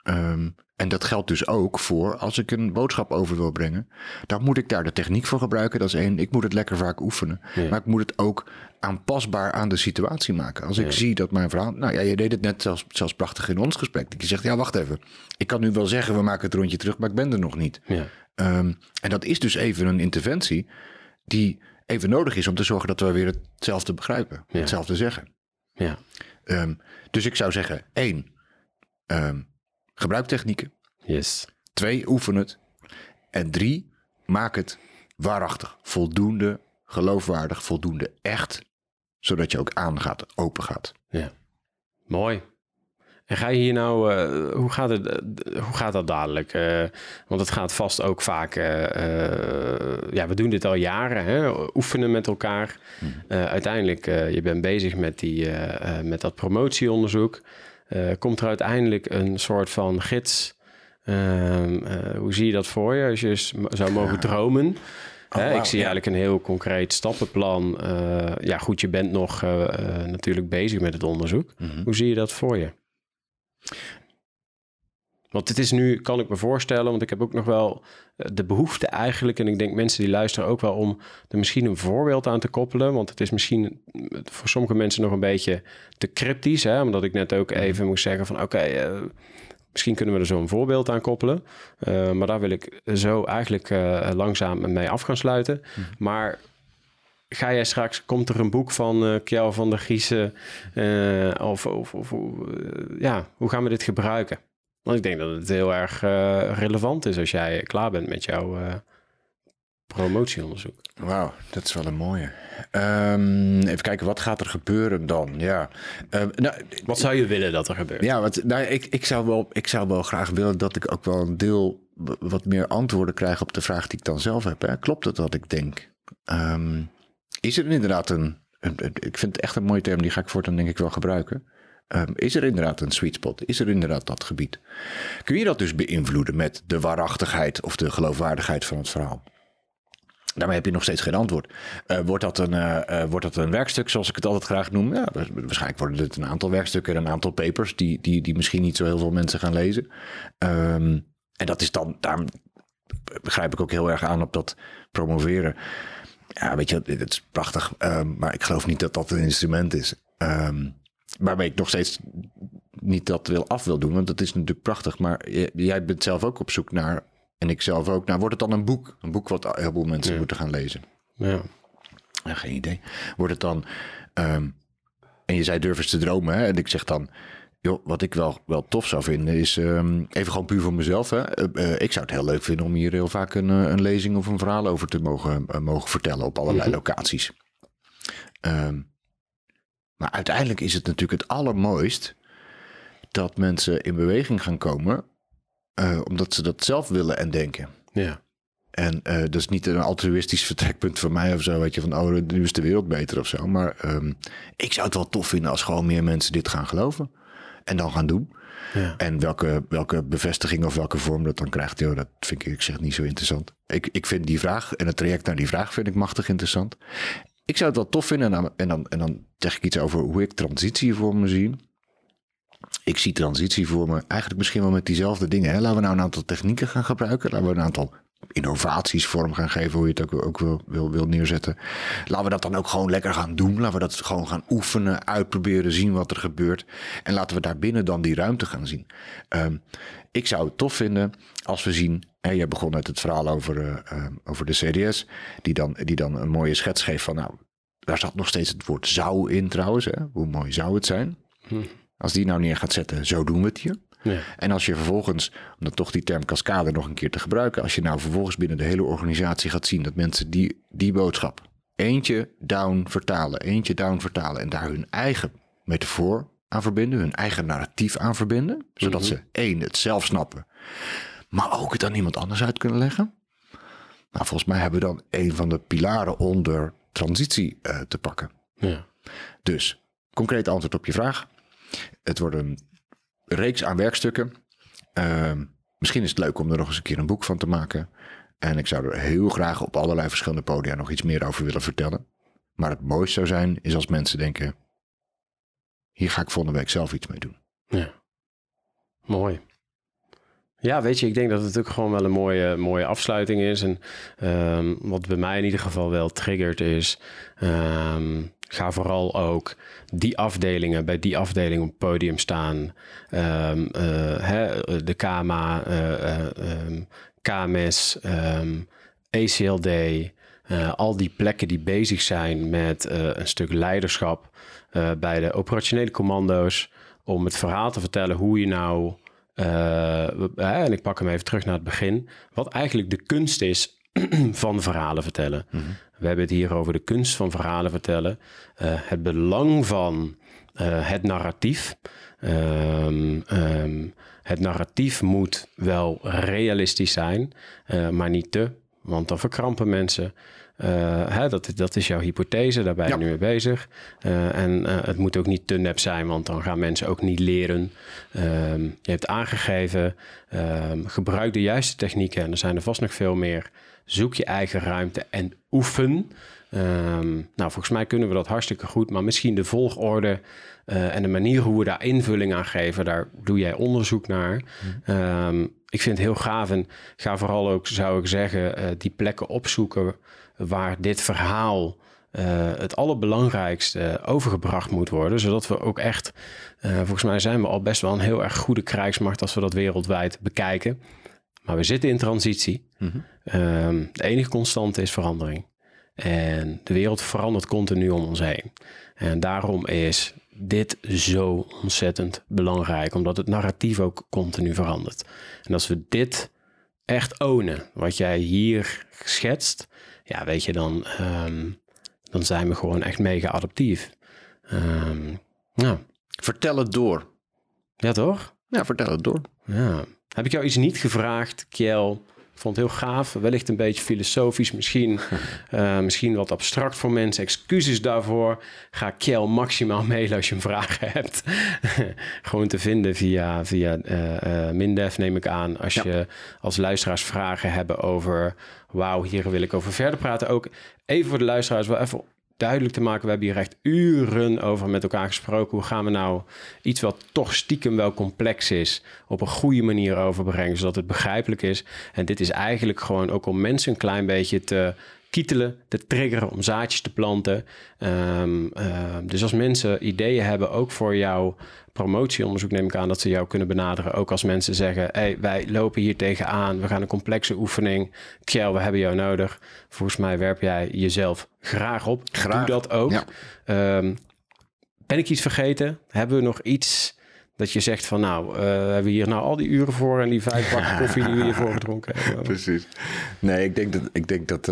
Um, en dat geldt dus ook voor als ik een boodschap over wil brengen. Dan moet ik daar de techniek voor gebruiken. Dat is één. Ik moet het lekker vaak oefenen. Ja. Maar ik moet het ook aanpasbaar aan de situatie maken. Als ik zie dat mijn verhaal. Nou ja, je deed het net zelfs, zelfs prachtig in ons gesprek. Dat je zegt: ja, wacht even. Ik kan nu wel zeggen, we maken het rondje terug, maar ik ben er nog niet. Ja. Um, en dat is dus even een interventie die even nodig is om te zorgen dat we weer hetzelfde begrijpen. Hetzelfde zeggen. Ja. Um, dus ik zou zeggen: één. Um, Gebruik technieken. Yes. Twee, oefen het. En drie, maak het waarachtig. Voldoende geloofwaardig, voldoende echt. Zodat je ook aangaat, open gaat. Ja, mooi. En ga je hier nou, uh, hoe, gaat het, uh, hoe gaat dat dadelijk? Uh, want het gaat vast ook vaak, ja, we doen dit al jaren, hè? oefenen met elkaar. Hmm. uiteindelijk, je bent bezig met, die, met dat promotieonderzoek. Uh, komt er uiteindelijk een soort van gids. Uh, uh, hoe zie je dat voor je als je zou mogen dromen? Oh, wow, ik zie ja. eigenlijk een heel concreet stappenplan. ja, goed, je bent nog natuurlijk bezig met het onderzoek. Mhm. Mm -hmm. Hoe zie je dat voor je? Want het is nu, kan ik me voorstellen, want ik heb ook nog wel de behoefte eigenlijk, en ik denk mensen die luisteren ook wel om er misschien een voorbeeld aan te koppelen. Want het is misschien voor sommige mensen nog een beetje te cryptisch, hè? omdat ik net ook even moest zeggen van oké, okay, uh, misschien kunnen we er zo een voorbeeld aan koppelen. Uh, maar daar wil ik zo eigenlijk uh, langzaam mee af gaan sluiten. Mhm. Maar ga jij straks, komt er een boek van uh, Kjell van der Giezen? Uh, of, of, of ja, hoe gaan we dit gebruiken? Want ik denk dat het heel erg uh, relevant is als jij klaar bent met jouw uh, promotieonderzoek. Wauw, dat is wel een mooie. Um, even kijken, wat gaat er gebeuren dan? Ja. Uh, nou, wat zou je willen dat er gebeurt? Ja, wat, nou, ik, ik, zou wel, ik zou wel graag willen dat ik ook wel een deel wat meer antwoorden krijg op de vraag die ik dan zelf heb. Hè? Klopt het wat ik denk? Um, is er inderdaad een, een, Ik vind het echt een mooie term, die ga ik voortaan denk ik wel gebruiken. Um, is er inderdaad een sweet spot? Is er inderdaad dat gebied? Kun je dat dus beïnvloeden met de waarachtigheid of de geloofwaardigheid van het verhaal? Daarmee heb je nog steeds geen antwoord. Uh, wordt, dat een, uh, uh, wordt dat een werkstuk, zoals ik het altijd graag noem? Ja, waarschijnlijk worden dit een aantal werkstukken en een aantal papers die, die, die misschien niet zo heel veel mensen gaan lezen. Um, en dat is dan, daar begrijp ik ook heel erg aan op dat promoveren. Ja, weet je, het is prachtig, um, maar ik geloof niet dat dat een instrument is. Um, Waarbij ik nog steeds niet dat wil af wil doen, want dat is natuurlijk prachtig. Maar jij bent zelf ook op zoek naar, en ik zelf ook, nou wordt het dan een boek? Een boek wat heel veel mensen ja. moeten gaan lezen. Ja. ja. Geen idee. Wordt het dan, um, en je zei durf eens te dromen, hè? en ik zeg dan, Joh, wat ik wel, wel tof zou vinden is, ehm, even gewoon puur voor mezelf. Hè. Eh, eh, ik zou het heel leuk vinden om hier heel vaak een, eh, een lezing of een verhaal over te mogen, mogen vertellen op allerlei Mhm. locaties. Ehm, maar uiteindelijk is het natuurlijk het allermooist dat mensen in beweging gaan komen, eh, omdat ze dat zelf willen en denken. Ja. En eh, dat is niet een altruïstisch vertrekpunt van mij of zo, weet je, van oh, nu is de wereld beter of zo. Maar ehm, ik zou het wel tof vinden als gewoon meer mensen dit gaan geloven en dan gaan doen. Ja. En welke, welke bevestiging of welke vorm dat dan krijgt, joh, dat vind ik, ik zeg niet zo interessant. Ik, ik vind die vraag en het traject naar die vraag vind ik machtig interessant. Ik zou het wel tof vinden en dan, en dan, zeg ik iets over hoe ik transitie voor me zie. Ik zie transitie voor me eigenlijk misschien wel met diezelfde dingen. Hè? Laten we nou een aantal technieken gaan gebruiken. Laten we een aantal innovaties vorm gaan geven, hoe je het ook, ook wil, wil, wil neerzetten. Laten we dat dan ook gewoon lekker gaan doen. Laten we dat gewoon gaan oefenen, uitproberen, zien wat er gebeurt. En laten we daarbinnen dan die ruimte gaan zien. Ehm, ik zou het tof vinden als we zien. Jij begon met het verhaal over, eh, eh, over de CDS, die dan, die dan een mooie schets geeft van, nou, daar zat nog steeds het woord zou in trouwens. Hè? Hoe mooi zou het zijn? Als die nou neer gaat zetten, zo doen we het hier. Ja. En als je vervolgens, om dan toch die term cascade nog een keer te gebruiken, als je nou vervolgens binnen de hele organisatie gaat zien dat mensen die, die boodschap eentje down vertalen, eentje down vertalen en daar hun eigen metafoor aan verbinden, hun eigen narratief aan verbinden, zodat ze één, het zelf snappen, maar ook het aan iemand anders uit kunnen leggen. Nou, volgens mij hebben we dan een van de pilaren onder transitie eh, te pakken. Ja. Dus, concreet antwoord op je vraag. Het wordt een reeks aan werkstukken. Ehm, misschien is het leuk om er nog eens een keer een boek van te maken. En ik zou er heel graag op allerlei verschillende podia nog iets meer over willen vertellen. Maar het mooiste zou zijn, is als mensen denken... hier ga ik volgende week zelf iets mee doen. Ja. Mooi. Ja, weet je, ik denk dat het ook gewoon wel een mooie, mooie afsluiting is. En ehm, wat bij mij in ieder geval wel triggert is... ehm, ga vooral ook die afdelingen, bij die afdeling op het podium staan. Ehm, eh, de KMA, KMS, ehm, ACLD... al die plekken die bezig zijn met eh, een stuk leiderschap eh, bij de operationele commando's om het verhaal te vertellen hoe je nou, eh, eh, en ik pak hem even terug naar het begin, wat eigenlijk de kunst is van verhalen vertellen. We hebben het hier over de kunst van verhalen vertellen, eh, het belang van het narratief. Ehm, ehm, het narratief moet wel realistisch zijn, maar niet te, want dan verkrampen mensen. Eh, hè, dat, dat is jouw hypothese, daar ben je Ja. nu mee bezig. Eh, en eh, het moet ook niet te nep zijn, want dan gaan mensen ook niet leren. Ehm, je hebt aangegeven, ehm, gebruik de juiste technieken en er zijn er vast nog veel meer. Zoek je eigen ruimte en oefen. Ehm, nou, volgens mij kunnen we dat hartstikke goed, maar misschien de volgorde en de manier hoe we daar invulling aan geven, daar doe jij onderzoek naar. Ehm, ik vind het heel gaaf en ga vooral ook, zou ik zeggen, die plekken opzoeken waar dit verhaal eh, het allerbelangrijkste overgebracht moet worden. Zodat we ook echt, eh, volgens mij zijn we al best wel een heel erg goede krijgsmacht als we dat wereldwijd bekijken. Maar we zitten in transitie. Ehm, de enige constante is verandering. En de wereld verandert continu om ons heen. En daarom is dit zo ontzettend belangrijk, omdat het narratief ook continu verandert. En als we dit echt ownen, wat jij hier schetst, ja, weet je, dan, ehm, dan zijn we gewoon echt mega adaptief. Nou, Vertel het door. ja toch? Ja, vertel het door. Ja. Heb ik jou iets niet gevraagd, Kjell? Vond het heel gaaf. Wellicht een beetje filosofisch. Misschien, eh, misschien wat abstract voor mensen. Excuses daarvoor. Ga Kjell maximaal mailen als je een vraag hebt. Gewoon te vinden via, via eh, eh, Mindef, neem ik aan. Als Ja. je als luisteraars vragen hebben over... Wauw, hier wil ik over verder praten. Ook even voor de luisteraars wel even duidelijk te maken. We hebben hier echt uren over met elkaar gesproken. Hoe gaan we nou iets wat toch stiekem wel complex is... op een goede manier overbrengen, zodat het begrijpelijk is. En dit is eigenlijk gewoon ook om mensen een klein beetje te kietelen, te triggeren, om zaadjes te planten. Ehm, ehm, dus als mensen ideeën hebben, ook voor jouw promotieonderzoek, neem ik aan dat ze jou kunnen benaderen. Ook als mensen zeggen: hey, wij lopen hier tegenaan, we gaan een complexe oefening. Kjell, we hebben jou nodig. Volgens mij werp jij jezelf graag op. Graag, Doe dat ook. ja. Ehm, ben ik iets vergeten? Hebben we nog iets Dat je zegt van nou, eh, hebben we hier nou al die uren voor en die vijf bakken koffie die we hiervoor gedronken hebben. Precies. Nee, ik denk dat. Ik, denk dat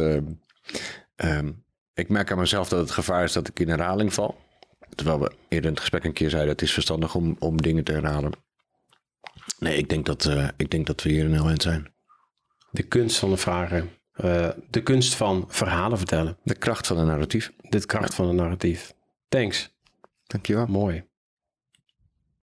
ehm, ik merk aan mezelf dat het gevaar is dat ik in herhaling val. Terwijl we eerder in het gesprek een keer zeiden: het is verstandig om, om dingen te herhalen. Nee, ik denk dat, eh, ik denk dat we hier een heel eind zijn. De kunst van de vragen. eh, de kunst van verhalen vertellen. De kracht van een narratief. De kracht van een narratief. Thanks. Dankjewel. Mooi.